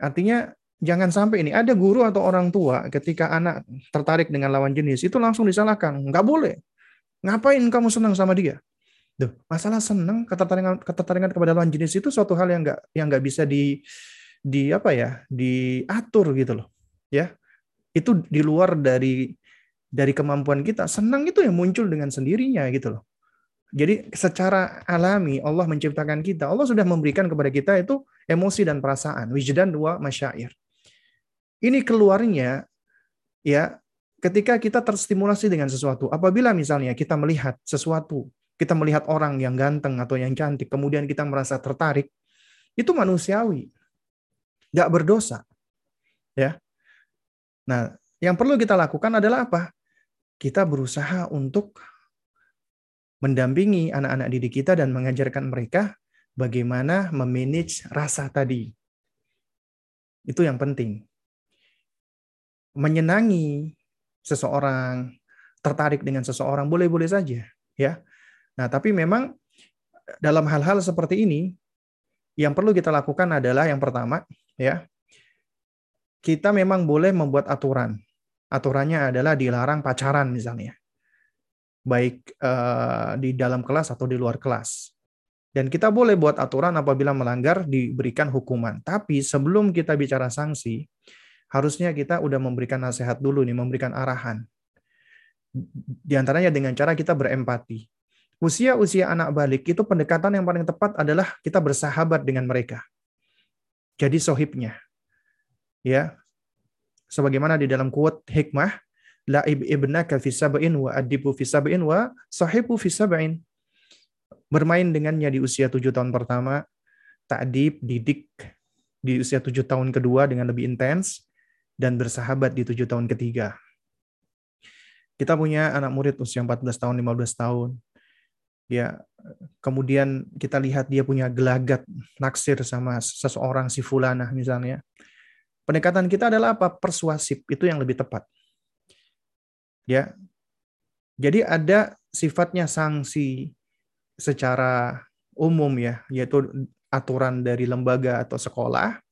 Artinya jangan sampai ini ada guru atau orang tua ketika anak tertarik dengan lawan jenis itu langsung disalahkan. Nggak boleh. Ngapain kamu senang sama dia? Duh, masalah senang ketertarikan ketertarikan kepada lawan jenis itu suatu hal yang nggak yang nggak bisa di di apa ya diatur gitu loh ya itu di luar dari dari kemampuan kita senang itu yang muncul dengan sendirinya gitu loh jadi secara alami Allah menciptakan kita. Allah sudah memberikan kepada kita itu emosi dan perasaan, wijdan dua masyair. Ini keluarnya ya ketika kita terstimulasi dengan sesuatu. Apabila misalnya kita melihat sesuatu, kita melihat orang yang ganteng atau yang cantik, kemudian kita merasa tertarik, itu manusiawi. Gak berdosa. Ya. Nah, yang perlu kita lakukan adalah apa? Kita berusaha untuk mendampingi anak-anak didik kita dan mengajarkan mereka bagaimana memanage rasa tadi. Itu yang penting. Menyenangi seseorang, tertarik dengan seseorang boleh-boleh saja, ya. Nah, tapi memang dalam hal-hal seperti ini yang perlu kita lakukan adalah yang pertama, ya. Kita memang boleh membuat aturan. Aturannya adalah dilarang pacaran misalnya baik uh, di dalam kelas atau di luar kelas. Dan kita boleh buat aturan apabila melanggar diberikan hukuman. Tapi sebelum kita bicara sanksi, harusnya kita udah memberikan nasihat dulu nih, memberikan arahan. Di antaranya dengan cara kita berempati. Usia-usia anak balik itu pendekatan yang paling tepat adalah kita bersahabat dengan mereka. Jadi sohibnya. Ya, sebagaimana di dalam quote hikmah, la ibnaka fi sab'in wa adibu fi sab'in wa sahibu fi sab'in. Bermain dengannya di usia tujuh tahun pertama, takdib, didik di usia tujuh tahun kedua dengan lebih intens, dan bersahabat di tujuh tahun ketiga. Kita punya anak murid usia 14 tahun, 15 tahun. Ya, kemudian kita lihat dia punya gelagat naksir sama seseorang si fulanah misalnya. Pendekatan kita adalah apa? Persuasif, itu yang lebih tepat. Ya. Jadi ada sifatnya sanksi secara umum ya, yaitu aturan dari lembaga atau sekolah.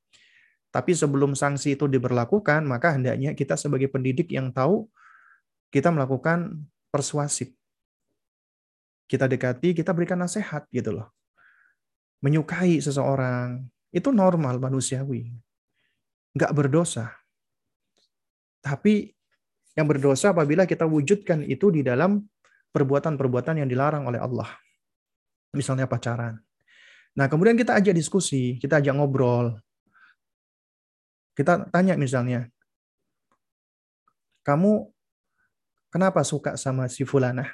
Tapi sebelum sanksi itu diberlakukan, maka hendaknya kita sebagai pendidik yang tahu kita melakukan persuasif. Kita dekati, kita berikan nasihat gitu loh. Menyukai seseorang, itu normal manusiawi. Nggak berdosa. Tapi yang berdosa apabila kita wujudkan itu di dalam perbuatan-perbuatan yang dilarang oleh Allah. Misalnya pacaran. Nah, kemudian kita ajak diskusi, kita ajak ngobrol. Kita tanya misalnya, kamu Kenapa suka sama si Fulanah?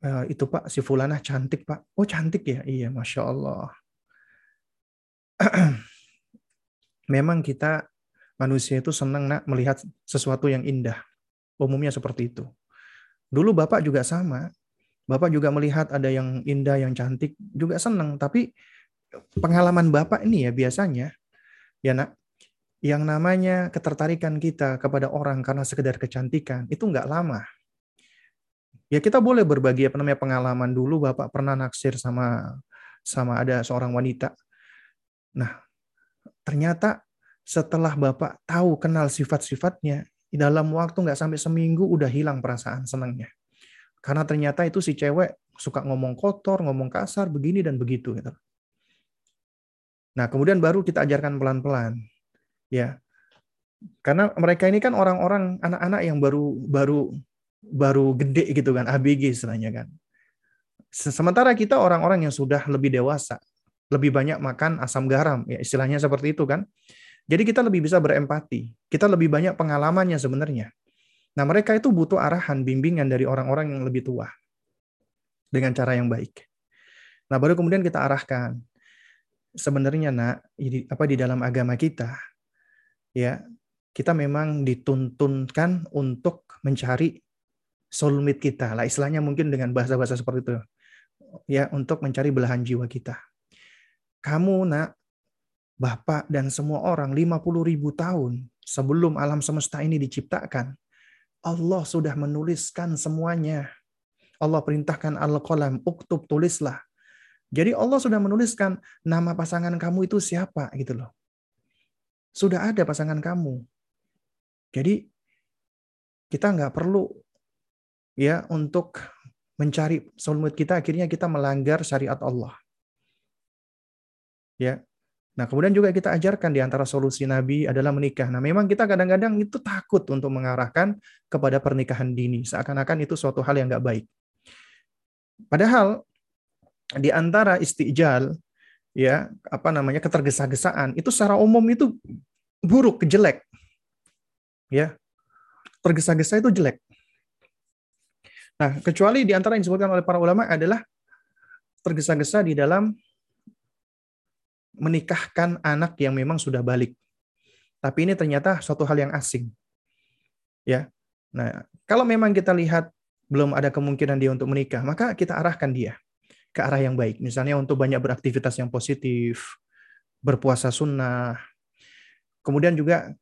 Uh, itu Pak, si Fulanah cantik Pak. Oh cantik ya? Iya, Masya Allah. *clears throat* Memang kita manusia itu senang nak melihat sesuatu yang indah. Umumnya seperti itu. Dulu Bapak juga sama. Bapak juga melihat ada yang indah, yang cantik, juga senang. Tapi pengalaman Bapak ini ya biasanya, ya nak, yang namanya ketertarikan kita kepada orang karena sekedar kecantikan itu nggak lama. Ya kita boleh berbagi apa namanya pengalaman dulu Bapak pernah naksir sama sama ada seorang wanita. Nah, ternyata setelah Bapak tahu kenal sifat-sifatnya, dalam waktu nggak sampai seminggu udah hilang perasaan senangnya. Karena ternyata itu si cewek suka ngomong kotor, ngomong kasar, begini dan begitu. Gitu. Nah, kemudian baru kita ajarkan pelan-pelan ya karena mereka ini kan orang-orang anak-anak yang baru baru baru gede gitu kan ABG istilahnya kan sementara kita orang-orang yang sudah lebih dewasa lebih banyak makan asam garam ya istilahnya seperti itu kan jadi kita lebih bisa berempati. Kita lebih banyak pengalamannya sebenarnya. Nah mereka itu butuh arahan bimbingan dari orang-orang yang lebih tua dengan cara yang baik. Nah baru kemudian kita arahkan. Sebenarnya nak apa di dalam agama kita ya kita memang dituntunkan untuk mencari soulmate kita lah istilahnya mungkin dengan bahasa-bahasa seperti itu ya untuk mencari belahan jiwa kita. Kamu nak Bapak dan semua orang 50 ribu tahun sebelum alam semesta ini diciptakan Allah sudah menuliskan semuanya Allah perintahkan al-qalam uktub tulislah jadi Allah sudah menuliskan nama pasangan kamu itu siapa gitu loh sudah ada pasangan kamu. Jadi kita nggak perlu ya untuk mencari soulmate kita akhirnya kita melanggar syariat Allah. Ya. Nah, kemudian juga kita ajarkan di antara solusi Nabi adalah menikah. Nah, memang kita kadang-kadang itu takut untuk mengarahkan kepada pernikahan dini, seakan-akan itu suatu hal yang nggak baik. Padahal di antara istijal ya apa namanya ketergesa-gesaan itu secara umum itu buruk jelek ya tergesa-gesa itu jelek nah kecuali di antara yang disebutkan oleh para ulama adalah tergesa-gesa di dalam menikahkan anak yang memang sudah balik tapi ini ternyata suatu hal yang asing ya nah kalau memang kita lihat belum ada kemungkinan dia untuk menikah maka kita arahkan dia ke arah yang baik. Misalnya untuk banyak beraktivitas yang positif, berpuasa sunnah. Kemudian juga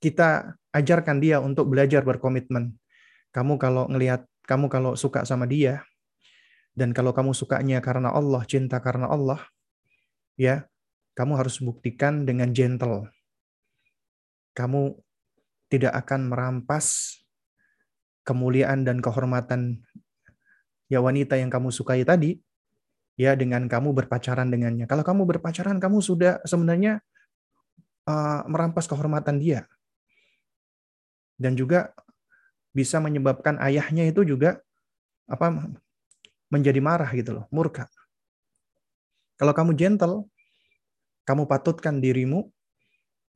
kita ajarkan dia untuk belajar berkomitmen. Kamu kalau ngelihat, kamu kalau suka sama dia, dan kalau kamu sukanya karena Allah, cinta karena Allah, ya, kamu harus buktikan dengan gentle. Kamu tidak akan merampas kemuliaan dan kehormatan ya wanita yang kamu sukai tadi ya dengan kamu berpacaran dengannya. Kalau kamu berpacaran, kamu sudah sebenarnya uh, merampas kehormatan dia. Dan juga bisa menyebabkan ayahnya itu juga apa menjadi marah gitu loh, murka. Kalau kamu gentle, kamu patutkan dirimu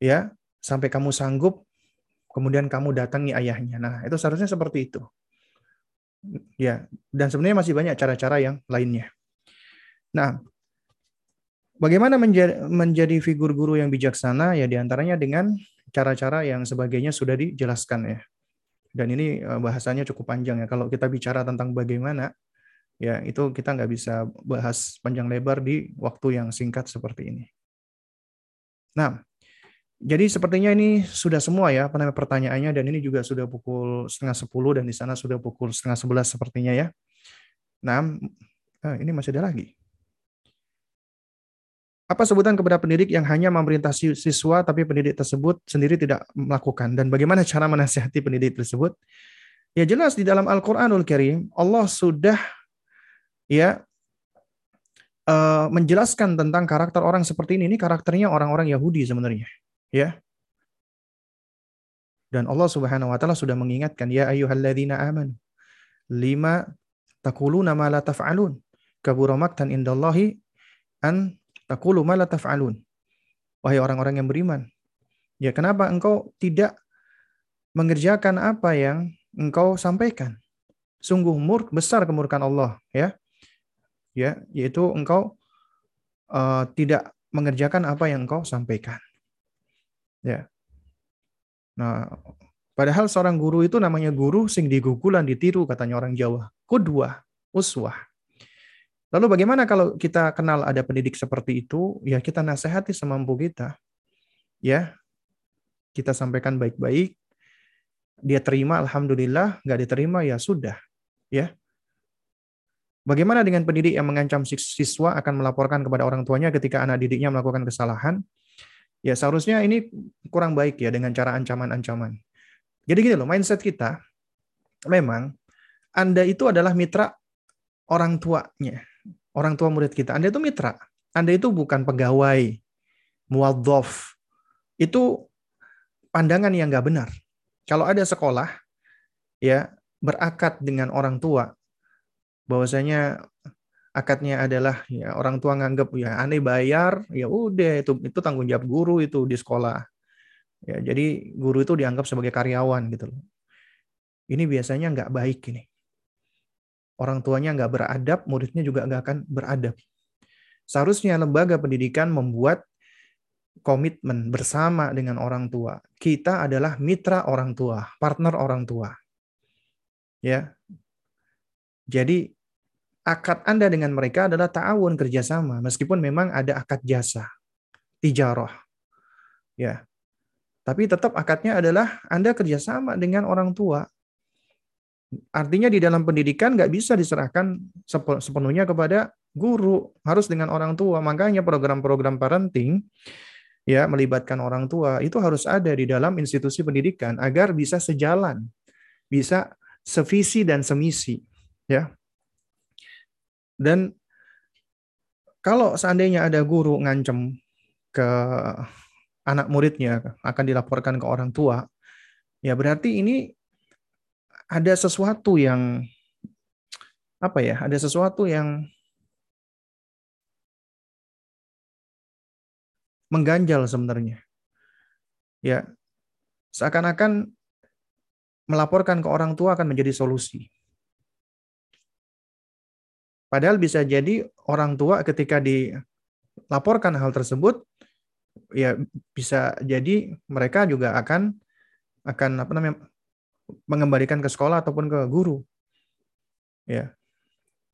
ya sampai kamu sanggup kemudian kamu datangi ayahnya. Nah, itu seharusnya seperti itu. Ya, dan sebenarnya masih banyak cara-cara yang lainnya. Nah, bagaimana menjadi, menjadi figur guru yang bijaksana? Ya, di antaranya dengan cara-cara yang sebagainya sudah dijelaskan ya. Dan ini eh, bahasanya cukup panjang ya. Kalau kita bicara tentang bagaimana, ya itu kita nggak bisa bahas panjang lebar di waktu yang singkat seperti ini. Nah, jadi sepertinya ini sudah semua ya pertanyaannya dan ini juga sudah pukul setengah sepuluh dan di sana sudah pukul setengah sebelas sepertinya ya. Nah, eh, ini masih ada lagi. Apa sebutan kepada pendidik yang hanya memerintah siswa tapi pendidik tersebut sendiri tidak melakukan dan bagaimana cara menasihati pendidik tersebut? Ya jelas di dalam Al-Qur'anul Karim Allah sudah ya uh, menjelaskan tentang karakter orang seperti ini. Ini karakternya orang-orang Yahudi sebenarnya. Ya. Dan Allah Subhanahu wa taala sudah mengingatkan ya ayyuhalladzina amanu lima taquluna ma la taf'alun kabura maktan indallahi an taqulu ma la taf'alun wahai orang-orang yang beriman ya kenapa engkau tidak mengerjakan apa yang engkau sampaikan sungguh mur besar kemurkaan Allah ya ya yaitu engkau uh, tidak mengerjakan apa yang engkau sampaikan Ya. Nah, padahal seorang guru itu namanya guru sing digugulan ditiru katanya orang Jawa. Kedua, uswah. Lalu bagaimana kalau kita kenal ada pendidik seperti itu? Ya kita nasihati semampu kita. Ya, kita sampaikan baik-baik. Dia terima, alhamdulillah. Nggak diterima, ya sudah. Ya. Bagaimana dengan pendidik yang mengancam siswa akan melaporkan kepada orang tuanya ketika anak didiknya melakukan kesalahan? Ya seharusnya ini kurang baik ya dengan cara ancaman-ancaman. Jadi gini loh, mindset kita memang Anda itu adalah mitra orang tuanya, orang tua murid kita. Anda itu mitra. Anda itu bukan pegawai, muadzof. Itu pandangan yang nggak benar. Kalau ada sekolah ya berakad dengan orang tua bahwasanya akadnya adalah ya orang tua nganggap ya aneh bayar ya udah itu itu tanggung jawab guru itu di sekolah. Ya jadi guru itu dianggap sebagai karyawan gitu loh. Ini biasanya nggak baik ini. Orang tuanya nggak beradab muridnya juga nggak akan beradab. Seharusnya lembaga pendidikan membuat komitmen bersama dengan orang tua. Kita adalah mitra orang tua partner orang tua. Ya. Jadi akad Anda dengan mereka adalah ta'awun kerjasama, meskipun memang ada akad jasa, tijarah. Ya. Tapi tetap akadnya adalah Anda kerjasama dengan orang tua. Artinya di dalam pendidikan nggak bisa diserahkan sepenuhnya kepada guru, harus dengan orang tua. Makanya program-program parenting ya melibatkan orang tua itu harus ada di dalam institusi pendidikan agar bisa sejalan, bisa sevisi dan semisi, ya. Dan kalau seandainya ada guru ngancem ke anak muridnya akan dilaporkan ke orang tua, ya berarti ini ada sesuatu yang apa ya? Ada sesuatu yang mengganjal sebenarnya. Ya, seakan-akan melaporkan ke orang tua akan menjadi solusi. Padahal bisa jadi orang tua ketika dilaporkan hal tersebut ya bisa jadi mereka juga akan akan apa namanya mengembalikan ke sekolah ataupun ke guru. Ya.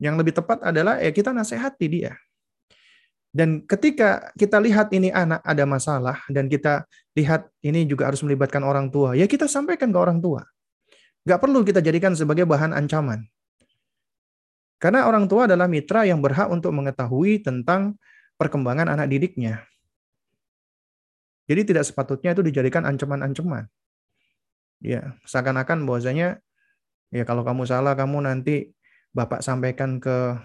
Yang lebih tepat adalah ya kita nasihati dia. Dan ketika kita lihat ini anak ada masalah dan kita lihat ini juga harus melibatkan orang tua, ya kita sampaikan ke orang tua. Gak perlu kita jadikan sebagai bahan ancaman. Karena orang tua adalah mitra yang berhak untuk mengetahui tentang perkembangan anak didiknya. Jadi tidak sepatutnya itu dijadikan ancaman-ancaman. Ya, seakan-akan bahwasanya ya kalau kamu salah kamu nanti bapak sampaikan ke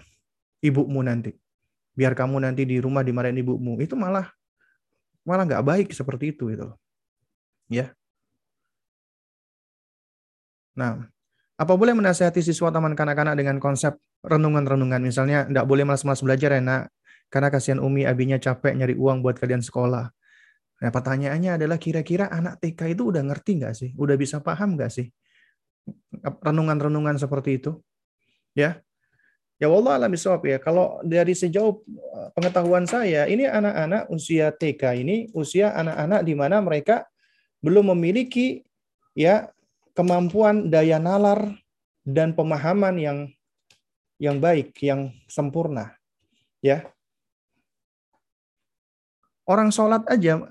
ibumu nanti. Biar kamu nanti di rumah dimarahin ibumu. Itu malah malah nggak baik seperti itu itu. Ya. Nah, apa boleh menasihati siswa taman kanak-kanak dengan konsep renungan-renungan? Misalnya, tidak boleh malas-malas belajar ya nak, karena kasihan Umi, abinya capek nyari uang buat kalian sekolah. Nah, pertanyaannya adalah kira-kira anak TK itu udah ngerti nggak sih? Udah bisa paham nggak sih? Renungan-renungan seperti itu. Ya, Ya Allah alam ya. Kalau dari sejauh eh, pengetahuan saya, ini anak-anak usia TK ini usia anak-anak di mana mereka belum memiliki ya kemampuan daya nalar dan pemahaman yang yang baik, yang sempurna. Ya. Orang sholat aja,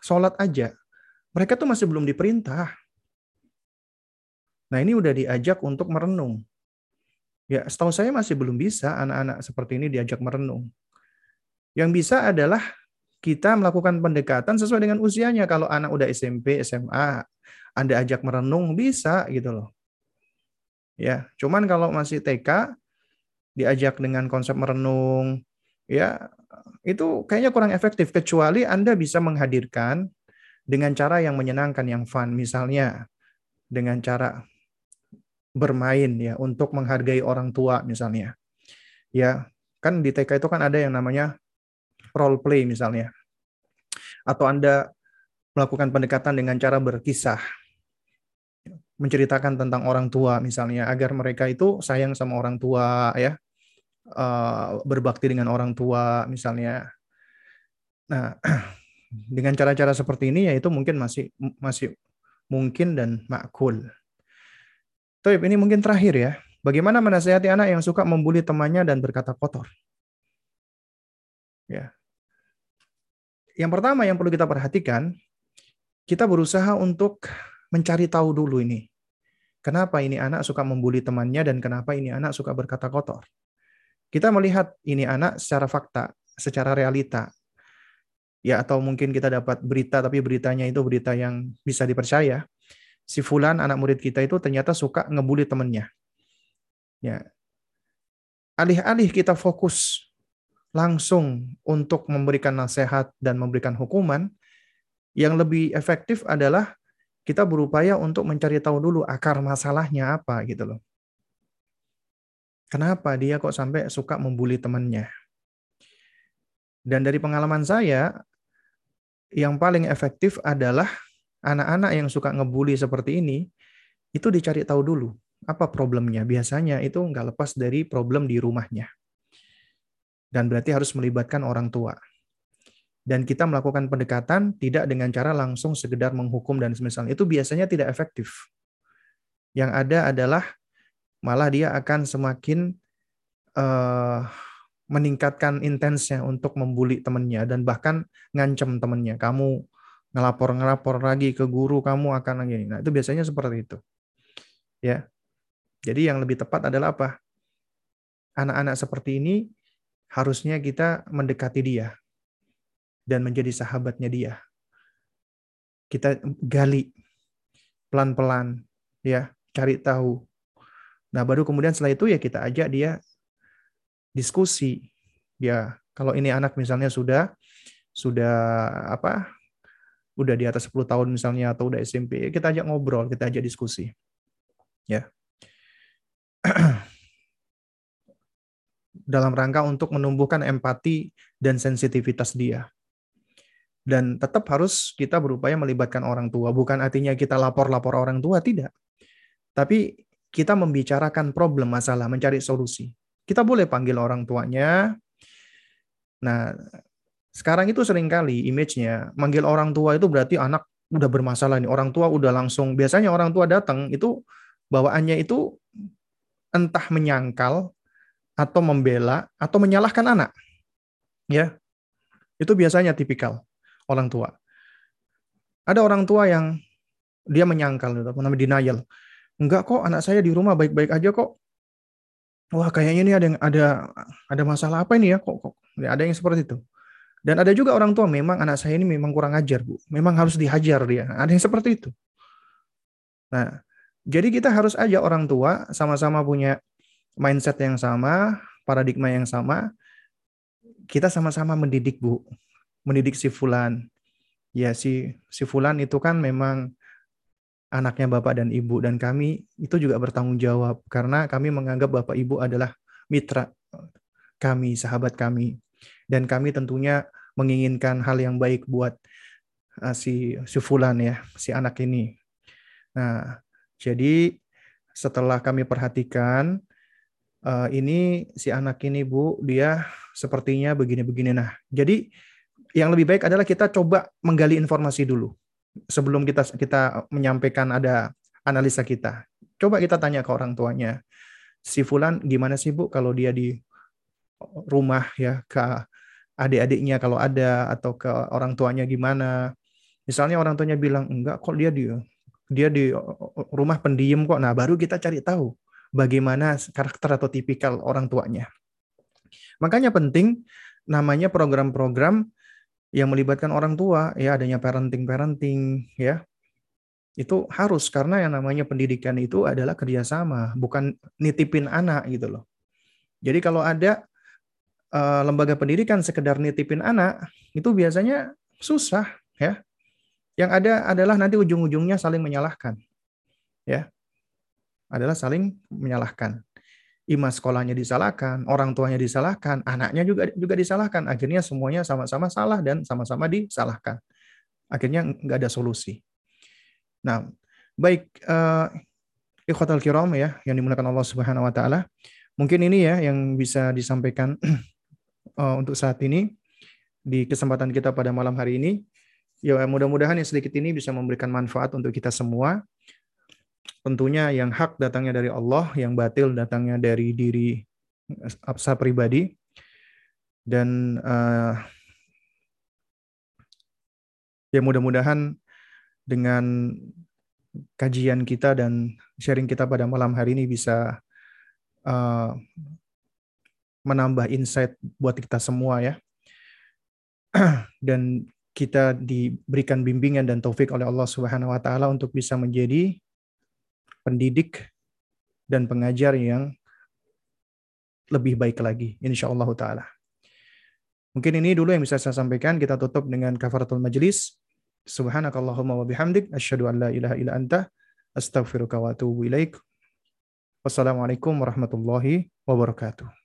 sholat aja, mereka tuh masih belum diperintah. Nah ini udah diajak untuk merenung. Ya, setahu saya masih belum bisa anak-anak seperti ini diajak merenung. Yang bisa adalah kita melakukan pendekatan sesuai dengan usianya. Kalau anak udah SMP, SMA, Anda ajak merenung bisa gitu loh. Ya, cuman kalau masih TK diajak dengan konsep merenung, ya itu kayaknya kurang efektif kecuali Anda bisa menghadirkan dengan cara yang menyenangkan, yang fun, misalnya dengan cara bermain ya untuk menghargai orang tua misalnya. Ya, kan di TK itu kan ada yang namanya role play misalnya. Atau Anda melakukan pendekatan dengan cara berkisah. Menceritakan tentang orang tua misalnya agar mereka itu sayang sama orang tua ya. Uh, berbakti dengan orang tua misalnya. Nah, *clears throat* dengan cara-cara seperti ini ya itu mungkin masih masih mungkin dan makul Tapi ini mungkin terakhir ya. Bagaimana menasehati anak yang suka membuli temannya dan berkata kotor? Ya. Yang pertama yang perlu kita perhatikan, kita berusaha untuk mencari tahu dulu ini. Kenapa ini anak suka membuli temannya dan kenapa ini anak suka berkata kotor? Kita melihat ini anak secara fakta, secara realita. Ya atau mungkin kita dapat berita tapi beritanya itu berita yang bisa dipercaya si fulan anak murid kita itu ternyata suka ngebully temennya. Ya. Alih-alih kita fokus langsung untuk memberikan nasihat dan memberikan hukuman, yang lebih efektif adalah kita berupaya untuk mencari tahu dulu akar masalahnya apa gitu loh. Kenapa dia kok sampai suka membuli temannya? Dan dari pengalaman saya, yang paling efektif adalah anak-anak yang suka ngebully seperti ini, itu dicari tahu dulu apa problemnya. Biasanya itu nggak lepas dari problem di rumahnya. Dan berarti harus melibatkan orang tua. Dan kita melakukan pendekatan tidak dengan cara langsung sekedar menghukum dan semisal itu biasanya tidak efektif. Yang ada adalah malah dia akan semakin uh, meningkatkan intensnya untuk membuli temannya dan bahkan ngancem temannya. Kamu ngelapor-ngelapor lagi ke guru kamu akan lagi. Nah, itu biasanya seperti itu. Ya. Jadi yang lebih tepat adalah apa? Anak-anak seperti ini harusnya kita mendekati dia dan menjadi sahabatnya dia. Kita gali pelan-pelan ya, cari tahu. Nah, baru kemudian setelah itu ya kita ajak dia diskusi. Ya, kalau ini anak misalnya sudah sudah apa udah di atas 10 tahun misalnya atau udah SMP, kita ajak ngobrol, kita ajak diskusi. Ya. *clears throat* Dalam rangka untuk menumbuhkan empati dan sensitivitas dia. Dan tetap harus kita berupaya melibatkan orang tua. Bukan artinya kita lapor-lapor orang tua, tidak. Tapi kita membicarakan problem masalah, mencari solusi. Kita boleh panggil orang tuanya. Nah, sekarang itu sering kali image-nya manggil orang tua itu berarti anak udah bermasalah nih. Orang tua udah langsung biasanya orang tua datang itu bawaannya itu entah menyangkal atau membela atau menyalahkan anak. Ya. Itu biasanya tipikal orang tua. Ada orang tua yang dia menyangkal namanya denial. Enggak kok anak saya di rumah baik-baik aja kok. Wah, kayaknya ini ada yang ada ada masalah apa ini ya kok kok. Ya, ada yang seperti itu. Dan ada juga orang tua memang anak saya ini memang kurang ajar, Bu. Memang harus dihajar dia. Ada yang seperti itu. Nah, jadi kita harus aja orang tua sama-sama punya mindset yang sama, paradigma yang sama. Kita sama-sama mendidik, Bu. Mendidik si fulan. Ya, si si fulan itu kan memang anaknya Bapak dan Ibu dan kami itu juga bertanggung jawab karena kami menganggap Bapak Ibu adalah mitra kami, sahabat kami dan kami tentunya menginginkan hal yang baik buat uh, si si fulan ya, si anak ini. Nah, jadi setelah kami perhatikan uh, ini si anak ini Bu, dia sepertinya begini-begini. Nah, jadi yang lebih baik adalah kita coba menggali informasi dulu sebelum kita kita menyampaikan ada analisa kita. Coba kita tanya ke orang tuanya. Si fulan gimana sih Bu kalau dia di rumah ya ke adik-adiknya kalau ada atau ke orang tuanya gimana. Misalnya orang tuanya bilang enggak kok dia di dia di rumah pendiam kok. Nah, baru kita cari tahu bagaimana karakter atau tipikal orang tuanya. Makanya penting namanya program-program yang melibatkan orang tua, ya adanya parenting-parenting, ya itu harus karena yang namanya pendidikan itu adalah kerjasama, bukan nitipin anak gitu loh. Jadi kalau ada uh, lembaga pendidikan sekedar nitipin anak, itu biasanya susah, ya. Yang ada adalah nanti ujung-ujungnya saling menyalahkan, ya, adalah saling menyalahkan imam sekolahnya disalahkan, orang tuanya disalahkan, anaknya juga juga disalahkan. Akhirnya semuanya sama-sama salah dan sama-sama disalahkan. Akhirnya nggak ada solusi. Nah, baik uh, ikhwatal kiram ya yang dimuliakan Allah Subhanahu wa taala. Mungkin ini ya yang bisa disampaikan uh, *clears throat* untuk saat ini di kesempatan kita pada malam hari ini. Ya mudah-mudahan yang sedikit ini bisa memberikan manfaat untuk kita semua tentunya yang hak datangnya dari Allah, yang batil datangnya dari diri saya pribadi. Dan uh, ya mudah-mudahan dengan kajian kita dan sharing kita pada malam hari ini bisa uh, menambah insight buat kita semua ya. *clears throat* dan kita diberikan bimbingan dan taufik oleh Allah Subhanahu wa taala untuk bisa menjadi pendidik dan pengajar yang lebih baik lagi insya Allah taala. Mungkin ini dulu yang bisa saya sampaikan. Kita tutup dengan kafaratul majlis. Subhanakallahumma wa bihamdik asyhadu an la ilaha illa anta astaghfiruka wa atubu ilaik. Wassalamualaikum warahmatullahi wabarakatuh.